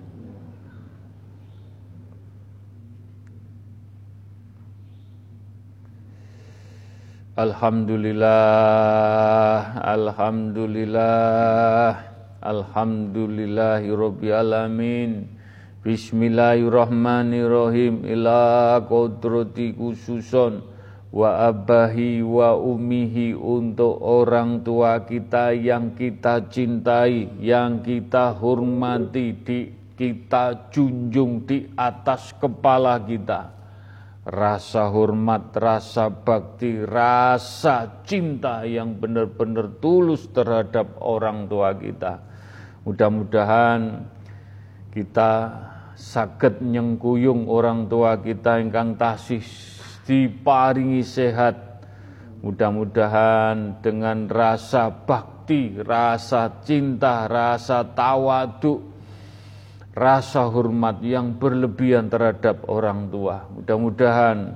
Alhamdulillah, Alhamdulillah, Alhamdulillahi Alamin. Bismillahirrahmanirrahim. Ila kodrati khususon wa abahi wa umihi untuk orang tua kita yang kita cintai, yang kita hormati, di, kita junjung di atas kepala kita rasa hormat, rasa bakti, rasa cinta yang benar-benar tulus terhadap orang tua kita. Mudah-mudahan kita sakit nyengkuyung orang tua kita ingkang tasih diparingi sehat. Mudah-mudahan dengan rasa bakti, rasa cinta, rasa tawaduk, rasa hormat yang berlebihan terhadap orang tua. Mudah-mudahan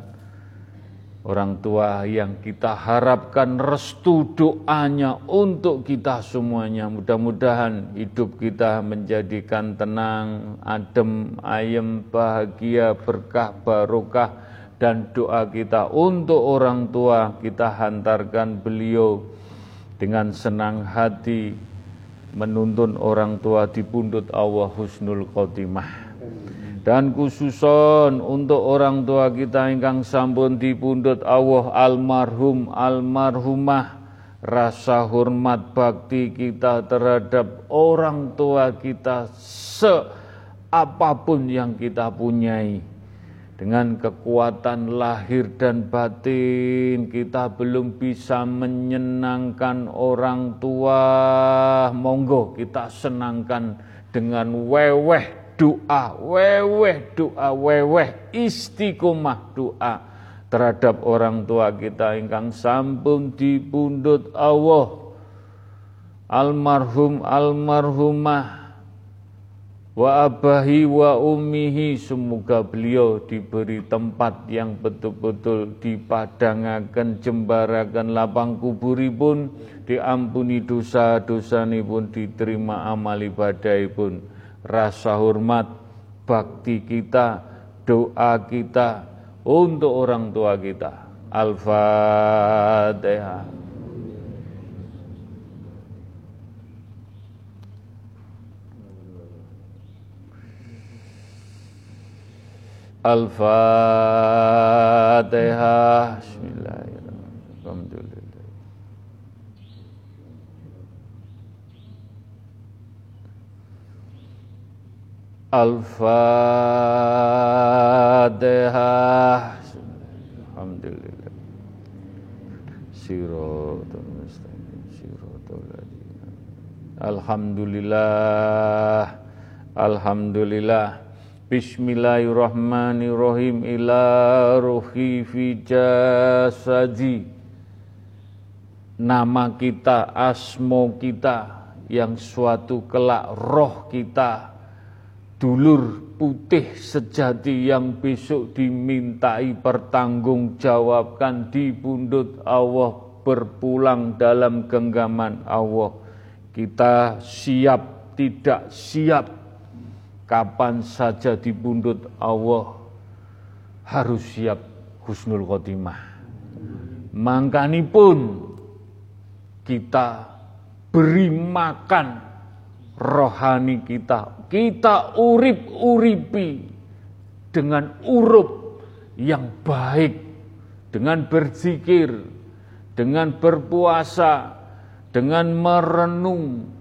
orang tua yang kita harapkan restu doanya untuk kita semuanya. Mudah-mudahan hidup kita menjadikan tenang, adem, ayem, bahagia, berkah, barokah dan doa kita untuk orang tua kita hantarkan beliau dengan senang hati menuntun orang tua di pundut Allah husnul khotimah. Dan khususon untuk orang tua kita ingkang sampun dipundhut Allah almarhum almarhumah rasa hormat bakti kita terhadap orang tua kita seapapun yang kita punyai dengan kekuatan lahir dan batin kita belum bisa menyenangkan orang tua. Monggo kita senangkan dengan weweh doa, weweh doa, weweh istiqomah doa terhadap orang tua kita. Ingkang sampun dipundhut Allah. Almarhum almarhumah wa abahi wa ummihi semoga beliau diberi tempat yang betul-betul dipadangaken jembarakan lapang kuburipun diampuni dosa-dosa pun diterima amal ibadah pun rasa hormat, bakti kita, doa kita untuk orang tua kita. Al-Fatihah. Al-Fatihah. Bismillahirrahmanirrahim. Al-Fatihah Alhamdulillah. Siratul mustaqim Siratul Alhamdulillah. Alhamdulillah Bismillahirrahmanirrahim Ila ruhi fi jasadi Nama kita, asmo kita Yang suatu kelak roh kita dulur putih sejati yang besok dimintai pertanggungjawabkan di pundut Allah berpulang dalam genggaman Allah. Kita siap tidak siap kapan saja di pundut Allah harus siap husnul khotimah. pun kita beri makan rohani kita. Kita urip-uripi dengan urup yang baik, dengan berzikir, dengan berpuasa, dengan merenung,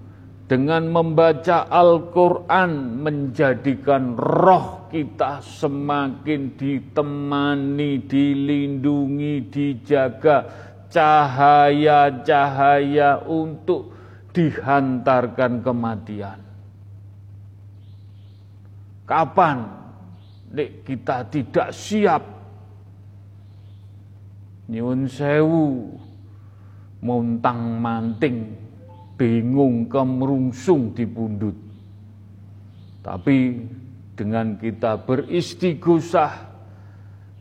dengan membaca Al-Quran menjadikan roh kita semakin ditemani, dilindungi, dijaga. Cahaya-cahaya untuk dihantarkan kematian. Kapan? Nek kita tidak siap. Nyuwun sewu montang manting bingung kemerungsung di pundut. Tapi dengan kita beristighosah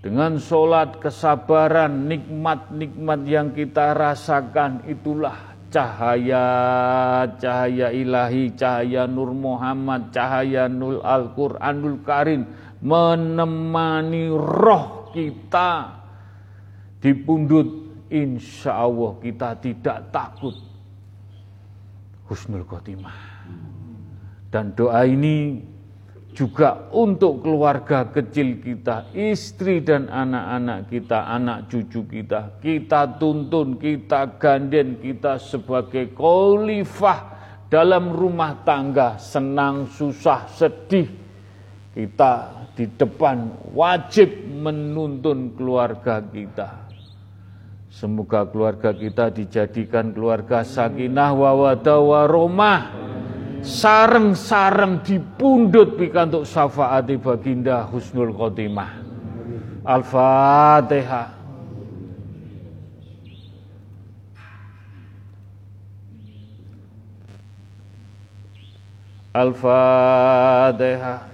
dengan sholat kesabaran nikmat-nikmat yang kita rasakan itulah cahaya cahaya ilahi, cahaya Nur Muhammad, cahaya Nur Al-Qur'anul Karim menemani roh kita di pundut insya Allah kita tidak takut husnul khotimah dan doa ini juga untuk keluarga kecil kita, istri dan anak-anak kita, anak cucu kita. Kita tuntun, kita ganden, kita sebagai khalifah dalam rumah tangga, senang, susah, sedih. Kita di depan wajib menuntun keluarga kita. Semoga keluarga kita dijadikan keluarga sakinah wawadah waromah sareng-sareng dipundut pikantuk syafaati baginda husnul khotimah. Al-Fatihah. Al-Fatihah.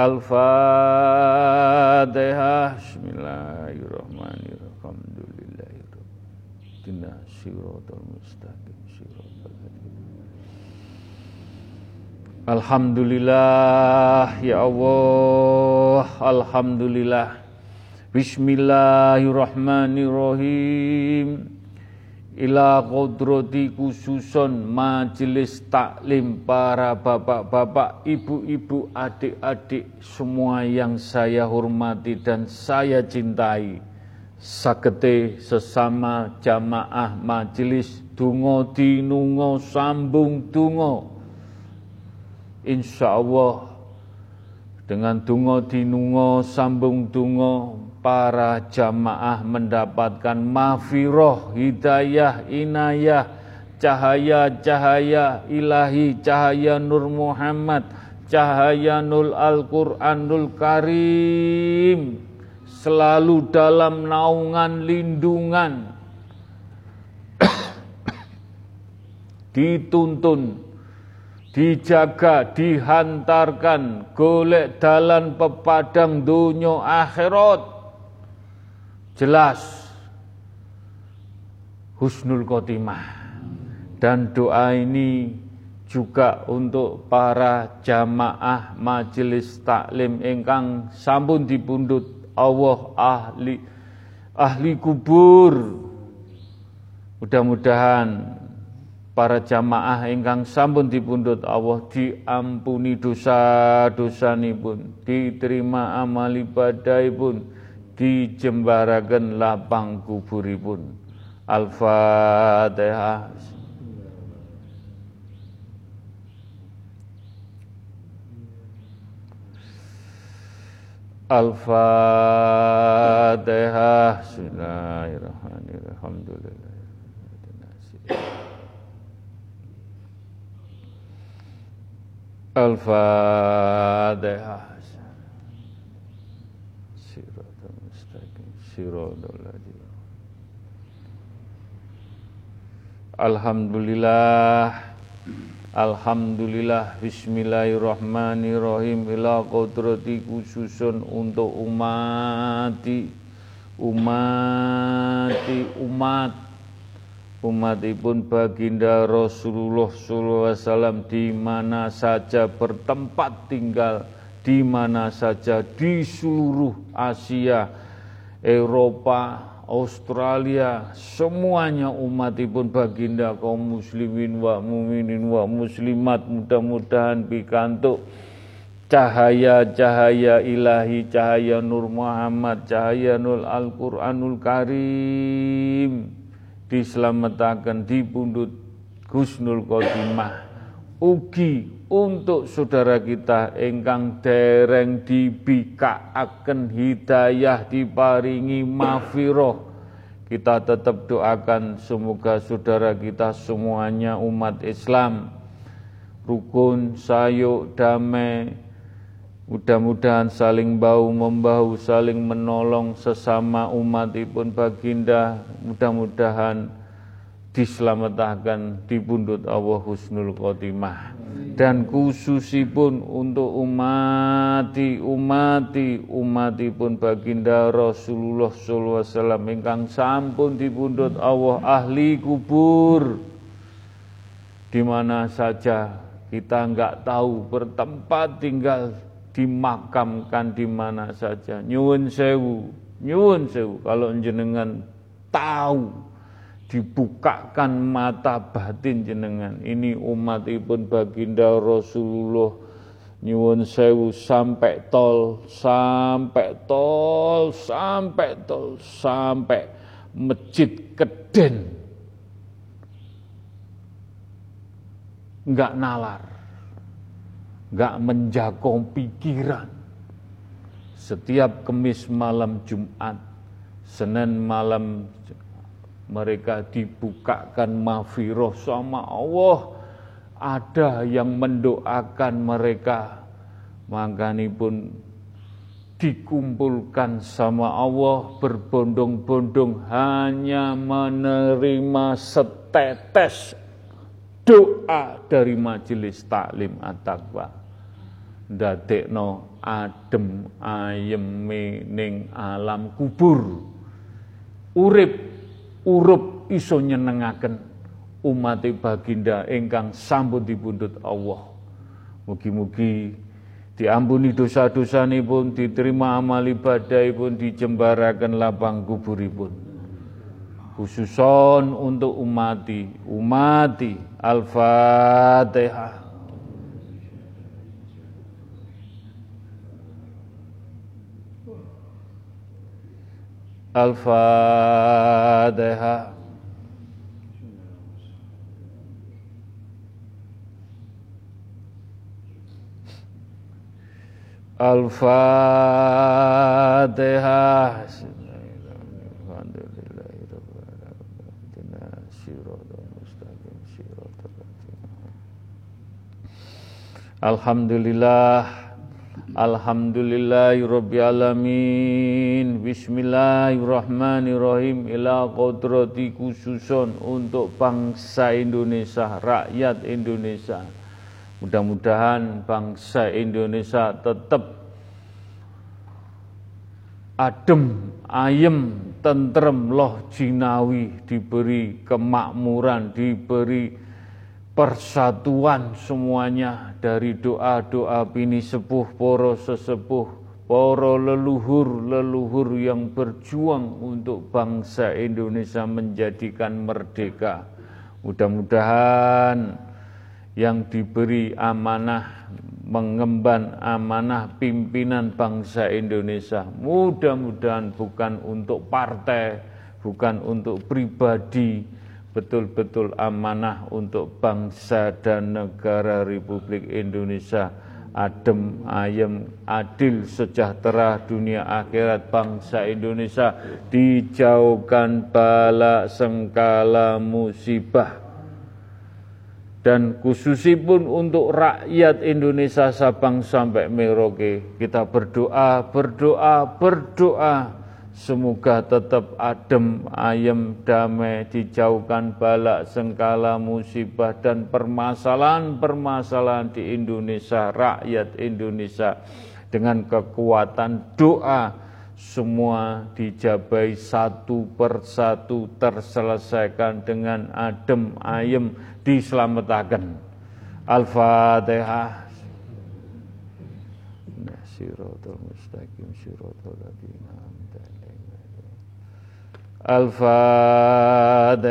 Al-Fatihah Bismillahirrahmanirrahim. Alhamdulillahirrahmanirrahim Siratul mustaqim Siratul Alhamdulillah Ya Allah. Alhamdulillah. Bismillahirrahmanirrahim ila kodrati khususon majelis taklim para bapak-bapak, ibu-ibu, adik-adik semua yang saya hormati dan saya cintai. Sagete sesama jamaah majelis dungo dinungo sambung dungo. Insya Allah dengan dungo dinungo sambung dungo para jamaah mendapatkan mafiroh, hidayah, inayah, cahaya-cahaya ilahi, cahaya Nur Muhammad, cahaya Nur Al-Quranul Karim, selalu dalam naungan lindungan, dituntun, dijaga, dihantarkan, golek dalan pepadang dunia akhirat, jelas husnul khotimah. Dan doa ini juga untuk para jamaah majelis taklim ingkang sampun dipundhut Allah ahli ahli kubur. Mudah-mudahan para jamaah ingkang sampun dipundhut Allah diampuni dosa-dosa pun, diterima amal ibadah pun dijembaraken lapang kuburipun. Al-Fatihah. Al-Fatihah. Bismillahirrahmanirrahim. Alhamdulillah Al-Fatihah Alhamdulillah. Alhamdulillah. Bismillahirrahmanirrahim. Ila kodrati khususun untuk umati. Umati umat Umatipun baginda Rasulullah SAW di mana saja bertempat tinggal di mana saja di seluruh Asia Eropa, Australia, semuanya umatipun baginda kaum muslimin wa muminin wa muslimat mudah-mudahan pikantuk. Cahaya-cahaya ilahi, cahaya Nur Muhammad, cahaya Nur Al-Quranul Karim diselamatkan di pundut Gusnul Khotimah. Ugi untuk saudara kita engkang dereng dibikaaken hidayah diparingi mafiroh. Kita tetap doakan semoga saudara kita semuanya umat Islam rukun, sayuk, damai mudah-mudahan saling bau membahu, saling menolong sesama umat umatipun baginda. Mudah-mudahan diselamatkan di pundut Allah husnul khotimah. Dan khususipun untuk umati umati umati pun baginda Rasulullah sallallahu alaihi wasallam. Ingkang sampun Allah ahli kubur. Di mana saja kita enggak tahu bertempat tinggal dimakamkan di mana saja. Nyuwun sewu nyuwun sewu. Kalau jenengan tahu dibukakan mata batin jenengan. Ini umat ibun baginda Rasulullah. Nyuwun sewu sampai tol sampai tol sampai tol sampai masjid keden. Nggak nalar nggak menjakong pikiran. Setiap kemis malam Jumat Senin malam mereka dibukakan mafiroh sama Allah. Ada yang mendoakan mereka. Makanya pun dikumpulkan sama Allah berbondong-bondong hanya menerima setetes doa dari majelis taklim at-taqwa ndadekno adem ayeme ning alam kubur. Urip urup iso nyenengaken umat baginda ingkang sampun dipundhut Allah. Mugi-mugi diampuni dosa-dosanipun diterima amal ibadahipun dijembaraken lapang kuburipun. Khususon untuk umati umati al-fatihah Al-Fatihah. Al-Fatihah. Alhamdulillah Alhamdulillahirrabbilalamin Bismillahirrahmanirrahim. Ila kodrati khususon untuk bangsa Indonesia Rakyat Indonesia. Mudah-mudahan bangsa Indonesia tetap adem, ayem, tentrem, loh jinawi Diberi kemakmuran, diberi persatuan semuanya dari doa-doa bini sepuh, poro sesepuh, poro leluhur-leluhur yang berjuang untuk bangsa Indonesia menjadikan merdeka. Mudah-mudahan yang diberi amanah mengemban amanah pimpinan bangsa Indonesia mudah-mudahan bukan untuk partai, bukan untuk pribadi, betul-betul amanah untuk bangsa dan negara Republik Indonesia. Adem, ayem, adil, sejahtera dunia akhirat bangsa Indonesia. Dijauhkan bala sengkala musibah. Dan khususipun untuk rakyat Indonesia Sabang sampai Merauke kita berdoa, berdoa, berdoa Semoga tetap adem, ayem, damai, dijauhkan balak, sengkala, musibah, dan permasalahan-permasalahan di Indonesia, rakyat Indonesia. Dengan kekuatan doa, semua dijabai satu persatu terselesaikan dengan adem, ayem, diselamatkan. Al-Fatihah. Siratul mustaqim, siratul الفاتحة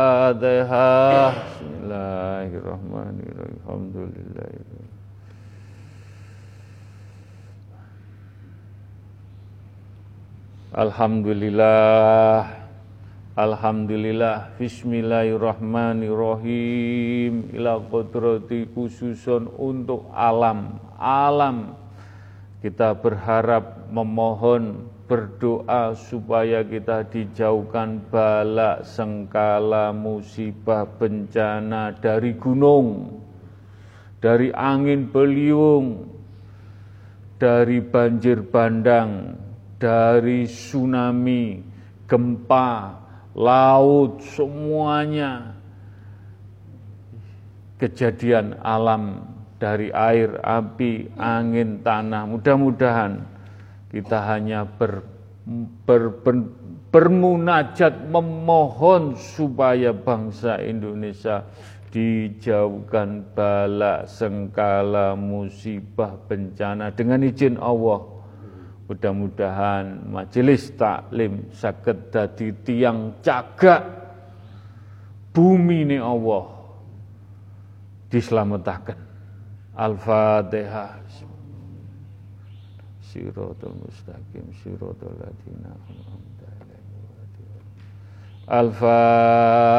الفاتحة بسم الله الرحمن الرحيم الحمد لله الحمد لله Alhamdulillah Bismillahirrahmanirrahim. Ila kodrati khususun untuk alam. Alam. Kita berharap memohon berdoa supaya kita dijauhkan balak, sengkala, musibah, bencana dari gunung, dari angin beliung, dari banjir bandang, dari tsunami, gempa, laut, semuanya kejadian alam dari air, api, angin, tanah. Mudah-mudahan kita hanya ber, ber, ber, bermunajat memohon supaya bangsa Indonesia dijauhkan bala, sengkala, musibah, bencana dengan izin Allah Mudah-mudahan majelis taklim sakit dadi tiang cagak bumi ini Allah diselamatkan. Al-Fatihah. Siratul mustaqim siratul ladina Al-Fatihah.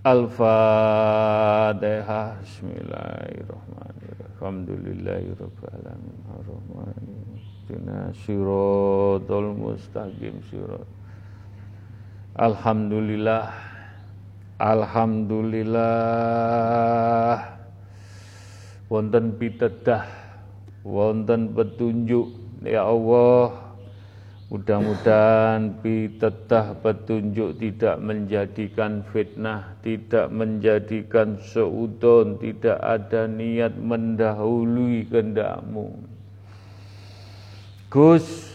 Al-Fatihah Bismillahirrahmanirrahim. Alhamdulillahirrahmanirrahim Alhamdulillah. Alhamdulillah. Wonten pitedah. Wonten petunjuk. Ya Allah Mudah-mudahan pitedah petunjuk tidak menjadikan fitnah, tidak menjadikan seudon, tidak ada niat mendahului kehendakmu. Gus,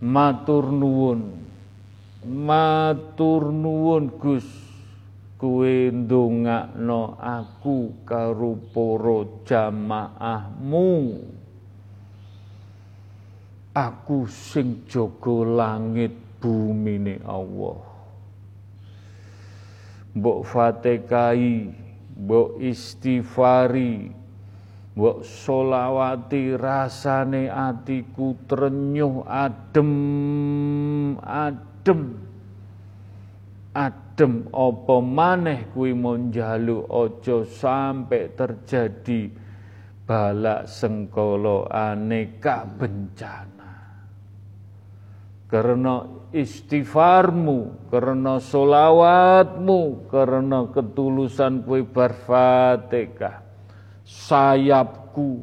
matur nuwun, matur nuwun Gus, kue ndongakno aku karo para jamaahmu aku sing jaga langit bumi ni Allah. Mbok fatihai mbok istighfari mbok solawati rasane atiku trenyuh adem adem. Adem apa maneh kuwi mon njaluk aja sampai terjadi balak sengkolo aneka bencana karena istighfarmu, karena solawatmu, karena ketulusan kue berfatihah. Sayapku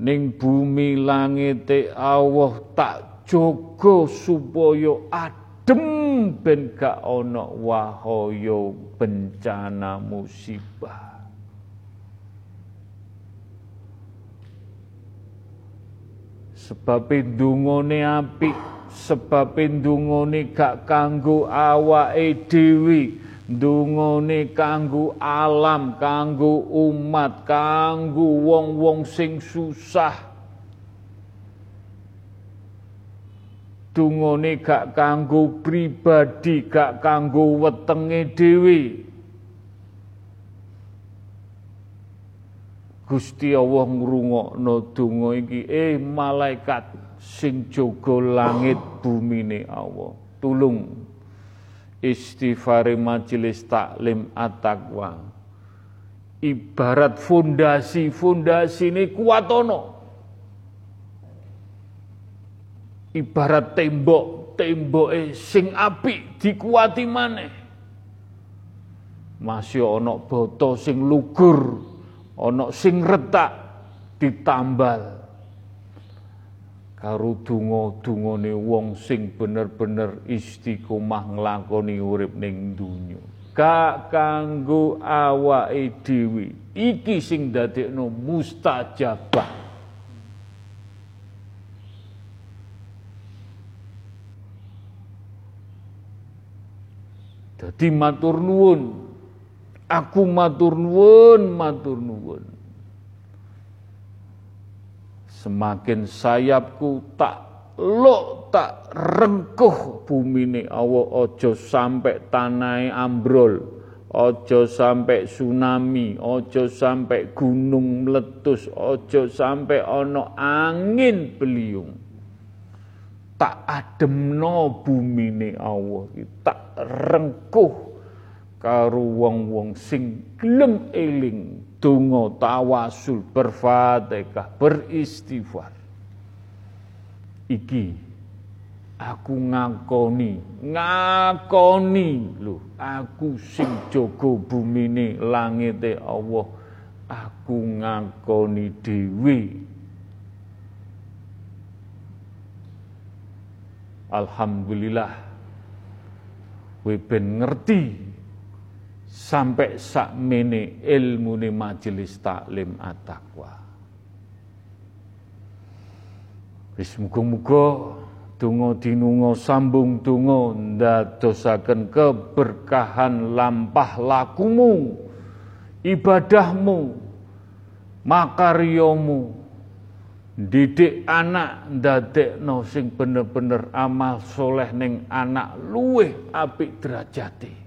ning bumi langit Allah tak jogo supaya adem ben gak ana wahaya bencana musibah. Sebab dungane apik sebab ndungone gak kanggo awake dhewe. Ndungone kanggo alam kanggo umat kanggo wong-wong sing susah. Dungone gak kanggo pribadi gak kanggo wetenge dhewe. Gusti Allah ngrungokno donga iki. Eh malaikat sing jaga langit bumine Allah. Tulung istighfar majelis taklim at-taqwa. Ibarat fondasi-fondasi ini kuatono. Ibarat tembok, tembok sing api dikuati maneh. Masih ono boto sing lugur, ono sing retak ditambal karo donga-dungane wong sing bener-bener istiqomah nglakoni urip ning donya. Gak kanggo awake dhewe. Iki sing dadekno mustajabah. Dadi matur nuwun. Aku matur nuwun, matur nuwun. Semakin sayapku tak lo tak rengkuh bumi ini Allah ojo sampai tanai ambrol ojo sampai tsunami ojo sampai gunung meletus ojo sampai ono angin beliung. Tak ademno ini Allah tak rengkuh karo wong-wong sing gelem eling donga tawasul berfatihah beristighfar. Iki aku ngakoni ngakoni. Lho aku sing jaga bumine langite Allah aku ngakoni dhewe. Alhamdulillah kowe ben ngerti sampai sak mene ilmu ni majelis taklim at-taqwa. Wis muga-muga donga dinunga sambung donga ndadosaken keberkahan lampah lakumu, ibadahmu, makaryomu, didik anak ndadekno sing bener-bener amal soleh ning anak luweh apik derajate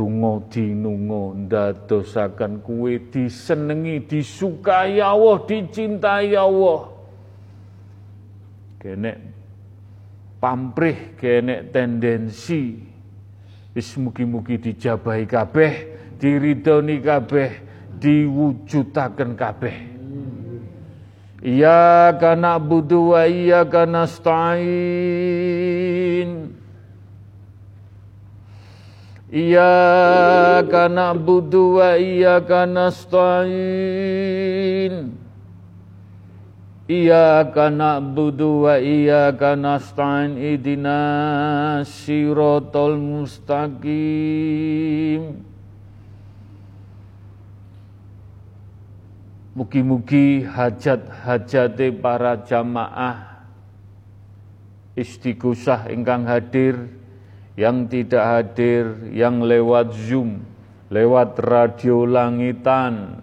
donga dinunga ndadosaken kuwe disenengi disukai Allah dicintai Allah. Kenek pamrih kenek tendensi. Wis mugi-mugi dijabahi kabeh diridoni kabeh diwujudaken kabeh. Iya kana budu wa iya kana stain Iyyaka na'budu wa iyyaka nasta'in. Iyyaka na'budu wa iyyaka nasta'in. Idina siratal mustaqim. Mugi-mugi hajat-hajate para jamaah istighosah ingkang hadir, yang tidak hadir, yang lewat Zoom, lewat radio langitan,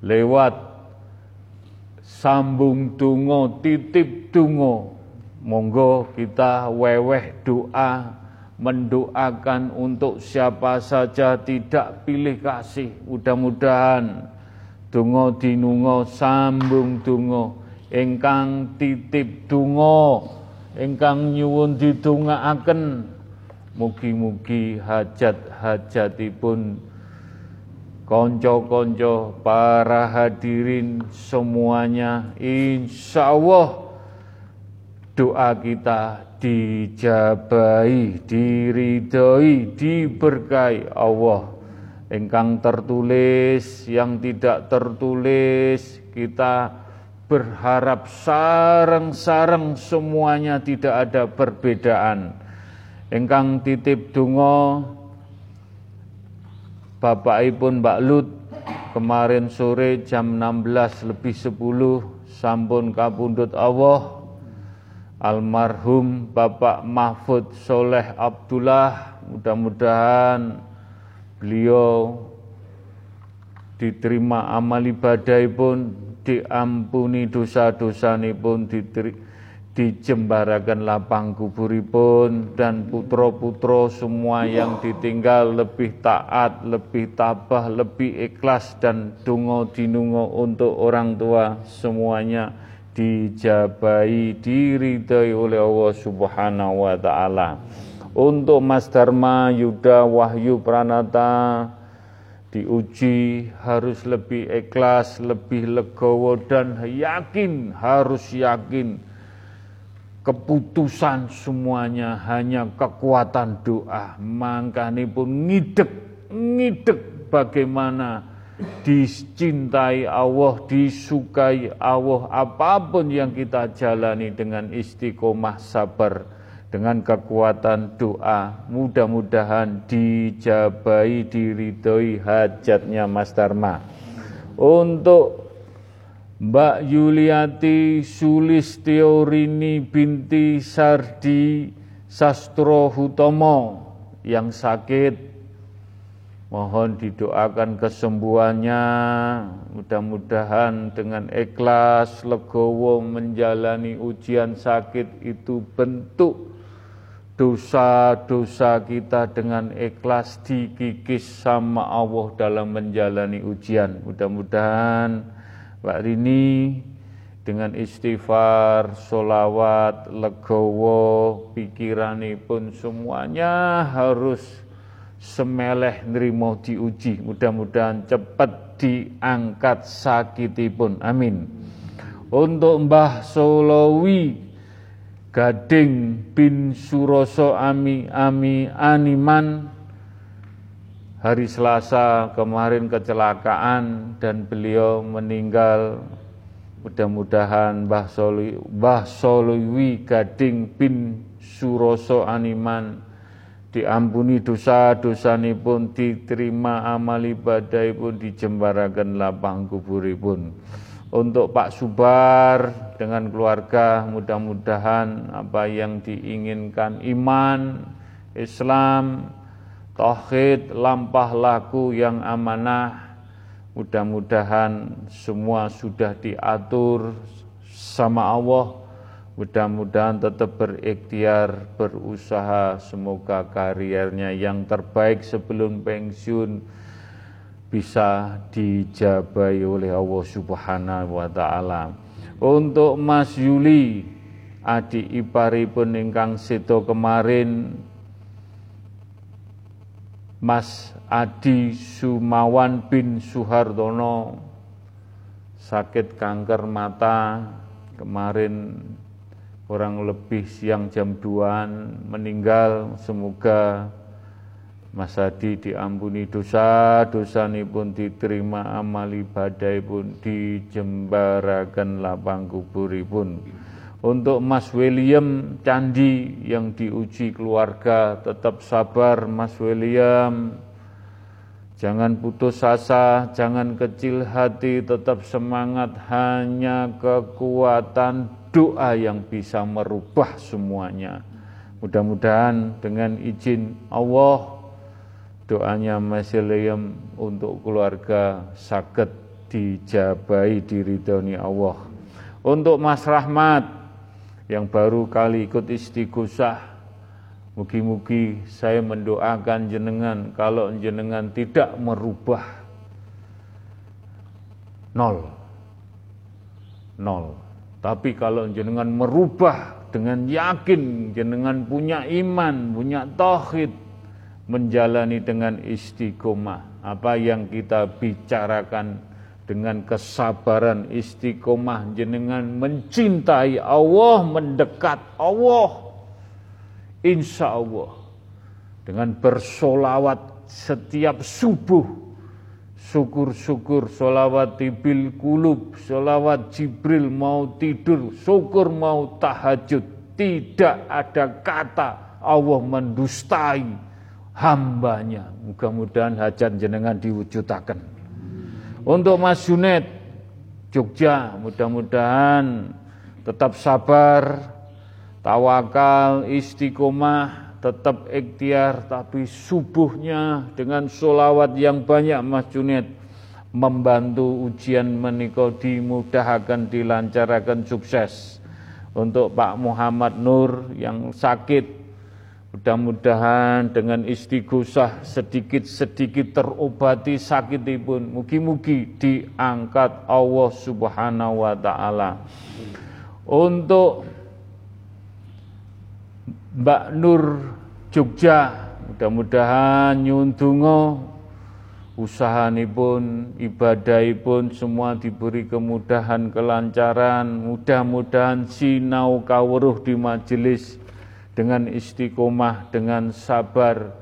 lewat sambung tungo, titip tungo. Monggo kita weweh doa mendoakan untuk siapa saja tidak pilih kasih. Mudah-mudahan Dungo dinungo sambung dungo ingkang titip dungo ingkang nyuwun didongaaken mugi-mugi hajat-hajatipun konco-konco para hadirin semuanya insya Allah doa kita dijabai, diridhoi, diberkahi Allah engkang tertulis, yang tidak tertulis, kita berharap sarang-sarang semuanya tidak ada perbedaan. Engkang titip dungo Bapak Ibun Mbak Lut kemarin sore jam 16 lebih 10 sampun kapundut Allah. Almarhum Bapak Mahfud Soleh Abdullah mudah-mudahan beliau diterima amal ibadah pun diampuni dosa-dosa pun dijembarakan lapang kuburipun dan putra-putra semua yang ditinggal lebih taat, lebih tabah, lebih ikhlas dan dungo dinungo untuk orang tua semuanya dijabai diridai oleh Allah Subhanahu wa taala. Untuk Mas Dharma Yuda Wahyu Pranata diuji harus lebih ikhlas, lebih legowo dan yakin, harus yakin keputusan semuanya hanya kekuatan doa. Makanya pun ngidek, ngidek bagaimana dicintai Allah, disukai Allah, apa pun yang kita jalani dengan istiqomah sabar dengan kekuatan doa mudah-mudahan dijabai diridhoi hajatnya Mas Dharma untuk Mbak Yuliati Sulistiorini binti Sardi Sastro Hutomo yang sakit Mohon didoakan kesembuhannya, mudah-mudahan dengan ikhlas, legowo menjalani ujian sakit itu bentuk dosa-dosa kita dengan ikhlas dikikis sama Allah dalam menjalani ujian. Mudah-mudahan Pak Rini dengan istighfar, solawat, legowo, pikiranipun semuanya harus semeleh nerimo diuji. Mudah-mudahan cepat diangkat sakitipun. Amin. Untuk Mbah Solowi Gading bin Suroso Ami Ami Animan hari Selasa kemarin kecelakaan dan beliau meninggal mudah-mudahan Mbah Soli Mbah Soliwi Gading bin Suroso Animan diampuni dosa-dosa pun diterima amal ibadah pun dijembarakan lapang kuburipun. pun untuk Pak Subar dengan keluarga mudah-mudahan apa yang diinginkan iman, Islam, tauhid, lampah laku yang amanah. Mudah-mudahan semua sudah diatur sama Allah. Mudah-mudahan tetap berikhtiar berusaha. Semoga karirnya yang terbaik sebelum pensiun bisa dijabai oleh Allah Subhanahu wa taala. Untuk Mas Yuli adik iparipun ingkang sedo kemarin Mas Adi Sumawan bin Suhardono. Sakit kanker mata. Kemarin kurang lebih siang jam 2 meninggal. Semoga Mas Hadi diampuni dosa. Pun diterima amal ibadah pun dijembarakan lapang kuburipun. Untuk Mas William Candi yang diuji keluarga tetap sabar Mas William. Jangan putus asa, jangan kecil hati, tetap semangat hanya kekuatan doa yang bisa merubah semuanya. Mudah-mudahan dengan izin Allah doanya Mas Liam untuk keluarga sakit dijabai diridhoni Allah. Untuk Mas Rahmat yang baru kali ikut istighosah Mugi-mugi saya mendoakan jenengan kalau jenengan tidak merubah nol. Nol. Tapi kalau jenengan merubah dengan yakin jenengan punya iman, punya tauhid, menjalani dengan istiqomah apa yang kita bicarakan dengan kesabaran istiqomah jenengan mencintai Allah mendekat Allah insya Allah dengan bersolawat setiap subuh syukur-syukur solawat bil kulub solawat Jibril mau tidur syukur mau tahajud tidak ada kata Allah mendustai hambanya. Mudah-mudahan hajat jenengan diwujudakan. Untuk Mas Junet, Jogja, mudah-mudahan tetap sabar, tawakal, istiqomah, tetap ikhtiar, tapi subuhnya dengan solawat yang banyak Mas Junet, membantu ujian menikah dimudahkan, dilancarkan sukses. Untuk Pak Muhammad Nur yang sakit Mudah-mudahan dengan istighosah sedikit-sedikit terobati sakitipun. Mugi-mugi diangkat Allah Subhanahu wa taala. Untuk Mbak Nur Jogja, mudah-mudahan nyuntungo usahanipun, ibadahipun semua diberi kemudahan, kelancaran, mudah-mudahan sinau kawruh di majelis dengan istiqomah, dengan sabar,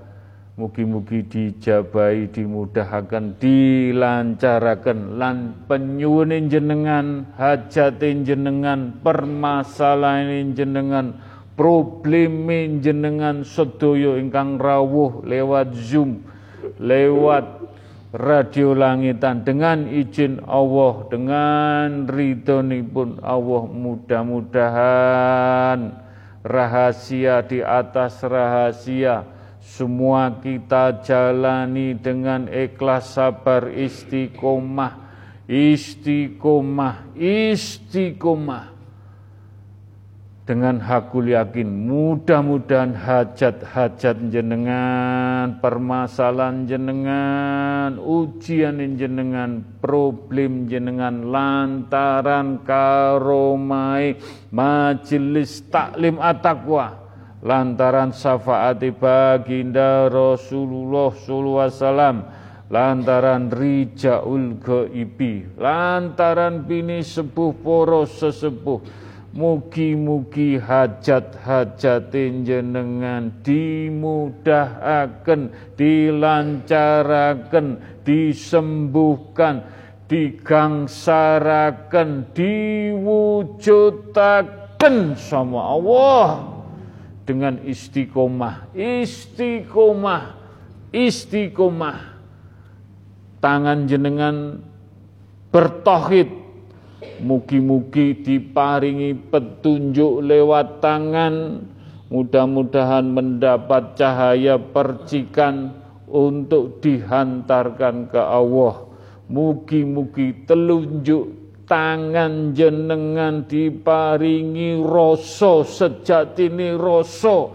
mugi-mugi dijabai, dimudahkan, dilancarakan, lan penyuwunin jenengan, hajatin jenengan, permasalahan jenengan, problemin jenengan sedoyo ingkang rawuh lewat Zoom, lewat radio langitan. Dengan izin Allah dengan ridhonipun Allah mudah-mudahan rahasia di atas rahasia. Semua kita jalani dengan ikhlas sabar istiqomah. Istiqomah istiqomah dengan hakul yakin mudah-mudahan hajat-hajat jenengan permasalahan jenengan ujian jenengan problem jenengan lantaran karomai majelis taklim at-taqwa lantaran syafaati baginda Rasulullah sallallahu alaihi wasallam lantaran rijaul gaibi lantaran bini sepuh poros sesepuh Mugi-mugi hajat-hajat jenengan dimudahkan, dilancarakan, disembuhkan, digangsarakan, diwujudkan sama Allah dengan istiqomah, istiqomah, istiqomah. Tangan jenengan bertohid Mugi-mugi diparingi petunjuk lewat tangan, mudah-mudahan mendapat cahaya percikan untuk dihantarkan ke Allah. Mugi-mugi telunjuk tangan jenengan diparingi rasa sejatine rasa.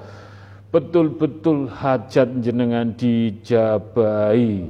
Betul-betul hajat jenengan dijabai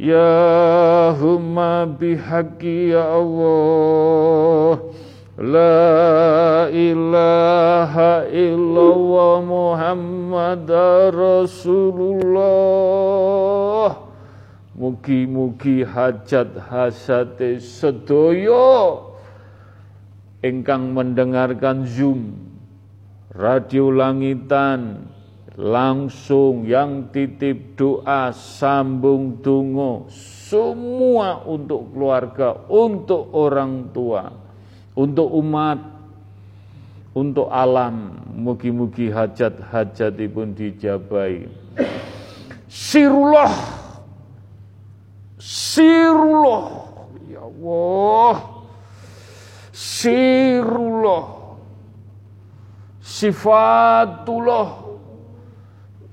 Ya humma bihaqi ya Allah. La ilaha illallah Muhammad Rasulullah. Mugi-mugi hajat hasate sedoyo. Engkang mendengarkan Zoom Radio Langitan langsung yang titip doa sambung tungo semua untuk keluarga untuk orang tua untuk umat untuk alam mugi-mugi hajat-hajat pun dijabai sirullah Sirullah. Ya Allah. Sirullah. Sifatullah.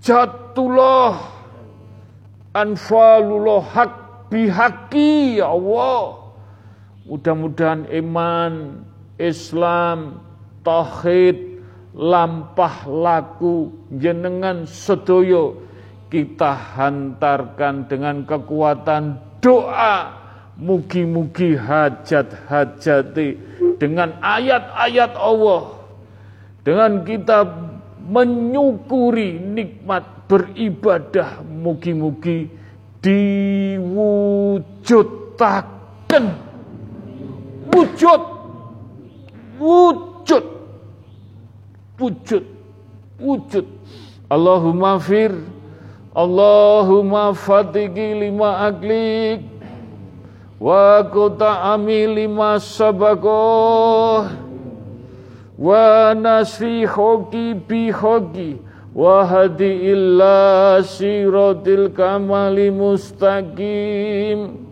Jatullah. Anfalullah hak bihaki ya Allah. Mudah-mudahan iman, Islam, tauhid, lampah laku jenengan sedoyo kita hantarkan dengan kekuatan doa mugi-mugi hajat-hajati dengan ayat-ayat Allah dengan kita menyukuri nikmat beribadah mugi-mugi diwujudkan wujud. Wujud. Wujud. Wujud. Allahumma fir. Allahumma fatigi lima aklik. Wa ami lima sabagoh wa nasri hoki bi hoki wa hadi kamali mustaqim.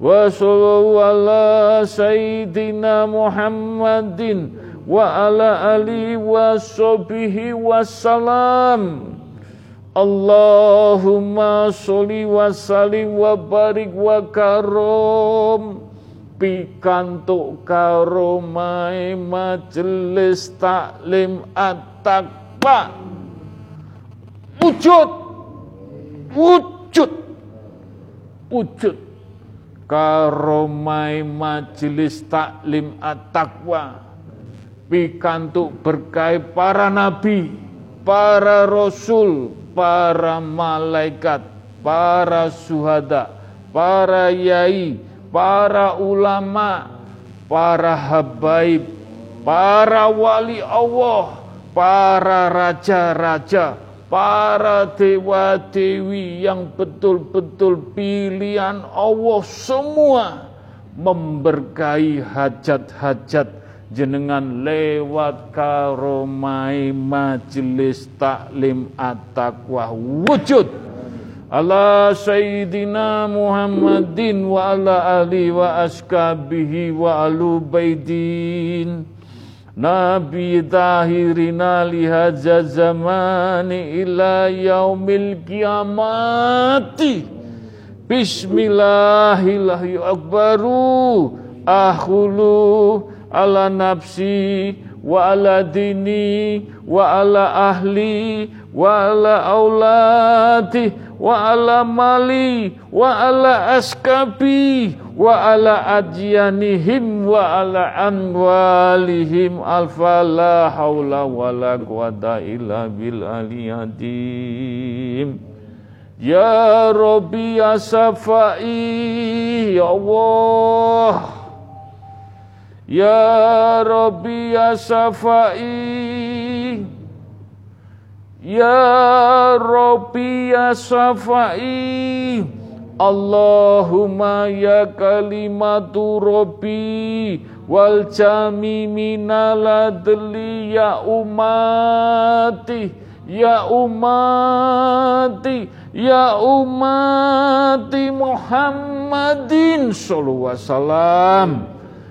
Wa sallallahu ala sayyidina Muhammadin wa ali wa salam. Allahumma sholli wa sallim wa barik wa pikantuk karomai majelis taklim at-taqwa wujud. Wujud. Wujud. Karomai majelis taklim at-taqwa pikantuk berkait para nabi para rasul para malaikat, para suhada, para yai, para ulama, para habaib, para wali Allah, para raja-raja, para dewa-dewi yang betul-betul pilihan Allah semua memberkahi hajat-hajat jenengan lewat karomai majelis taklim at-taqwa. Wujud ala sayyidina Muhammadin wa ala ali wa askabihi wa alu baidin Nabi tahirina lihaja zamani ila yaumil kiamati. Bismillahirrahmanirrahim. Akhulu ala nafsi wa ala dini wa ala ahli wa ala aulati wa ala mali wa ala askabi wa ala adyanihim wa ala amwalihim alfa la hawla wa la quwata illa bil aliyadim Ya Rabbi ya Safai Ya Allah. Ya Rabbi ya Safai Ya Rabbi ya Safai Allahumma ya kalimatu Rabbi wal jami minaladli ya umati ya umati ya umati Muhammadin sallallahu alaihi wasallam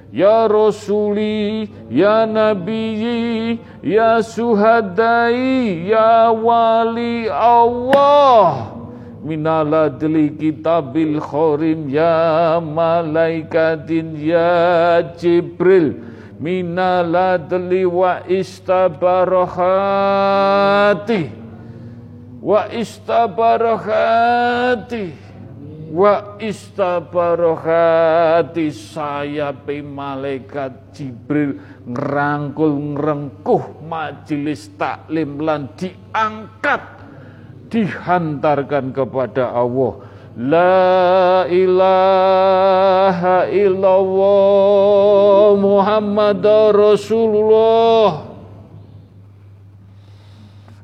Ya Rasuli, Ya Nabi, Ya Suhadai, Ya Wali Allah, minaladli kitabil khorim ya malaikatin ya Jibril. Minaladli wa istabarohati wa istabarohati wa istabarohati sayape malaikat Jibril ngerangkul ngerengkuh majelis taklim lan diangkat dihantarkan kepada Allah. La ilaha illallah Muhammad Rasulullah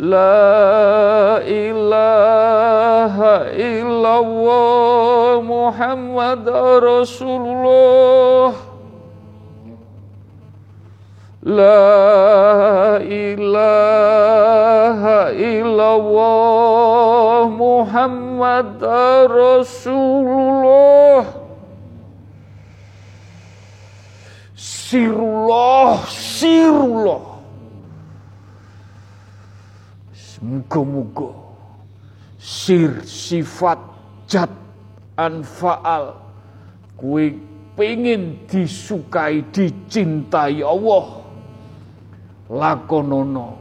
La ilaha illallah Muhammad Rasulullah. La ilaha illallah Muhammad Rasulullah. La ilaha illallah Muhammad Rasulullah Sirullah Sirullah Muga-muga Sir sifat jat anfaal Kue pengen disukai dicintai Allah. Lakonono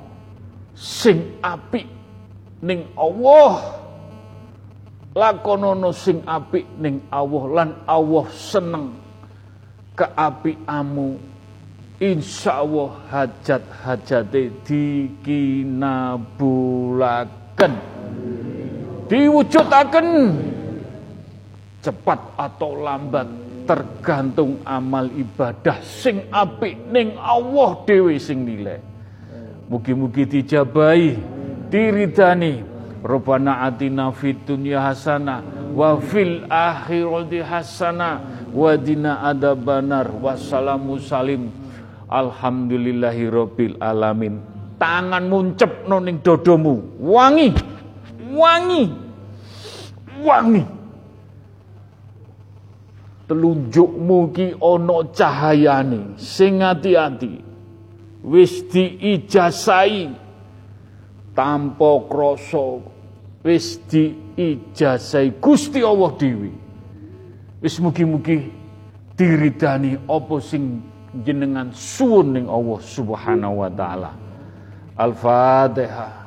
sing apik ning Allah. Lakonono sing apik ning Allah lan Allah seneng keapiamu insya Allah hajat-hajate dikinabulaken diwujudaken cepat atau lambat tergantung amal ibadah sing apik ning Allah dewi sing nilai. Mugi-mugi dijabai, diridani. Rabbana atina fid dunya hasana wa fil akhirati hasana wa dina adabanar wassalamu salim alhamdulillahi rabbil alamin. Tangan muncep noning dodomu. Wangi. Wangi. Wangi. Telunjukmu ki ana cahayane. Sing ati-ati. Wis diijasai. Tanpa krasa. Wis diijasai. Gusti Allah dewi. Wis mugi-mugi diridani apa sing jenengan suwun ning Allah Subhanahu wa taala. Al-Fatihah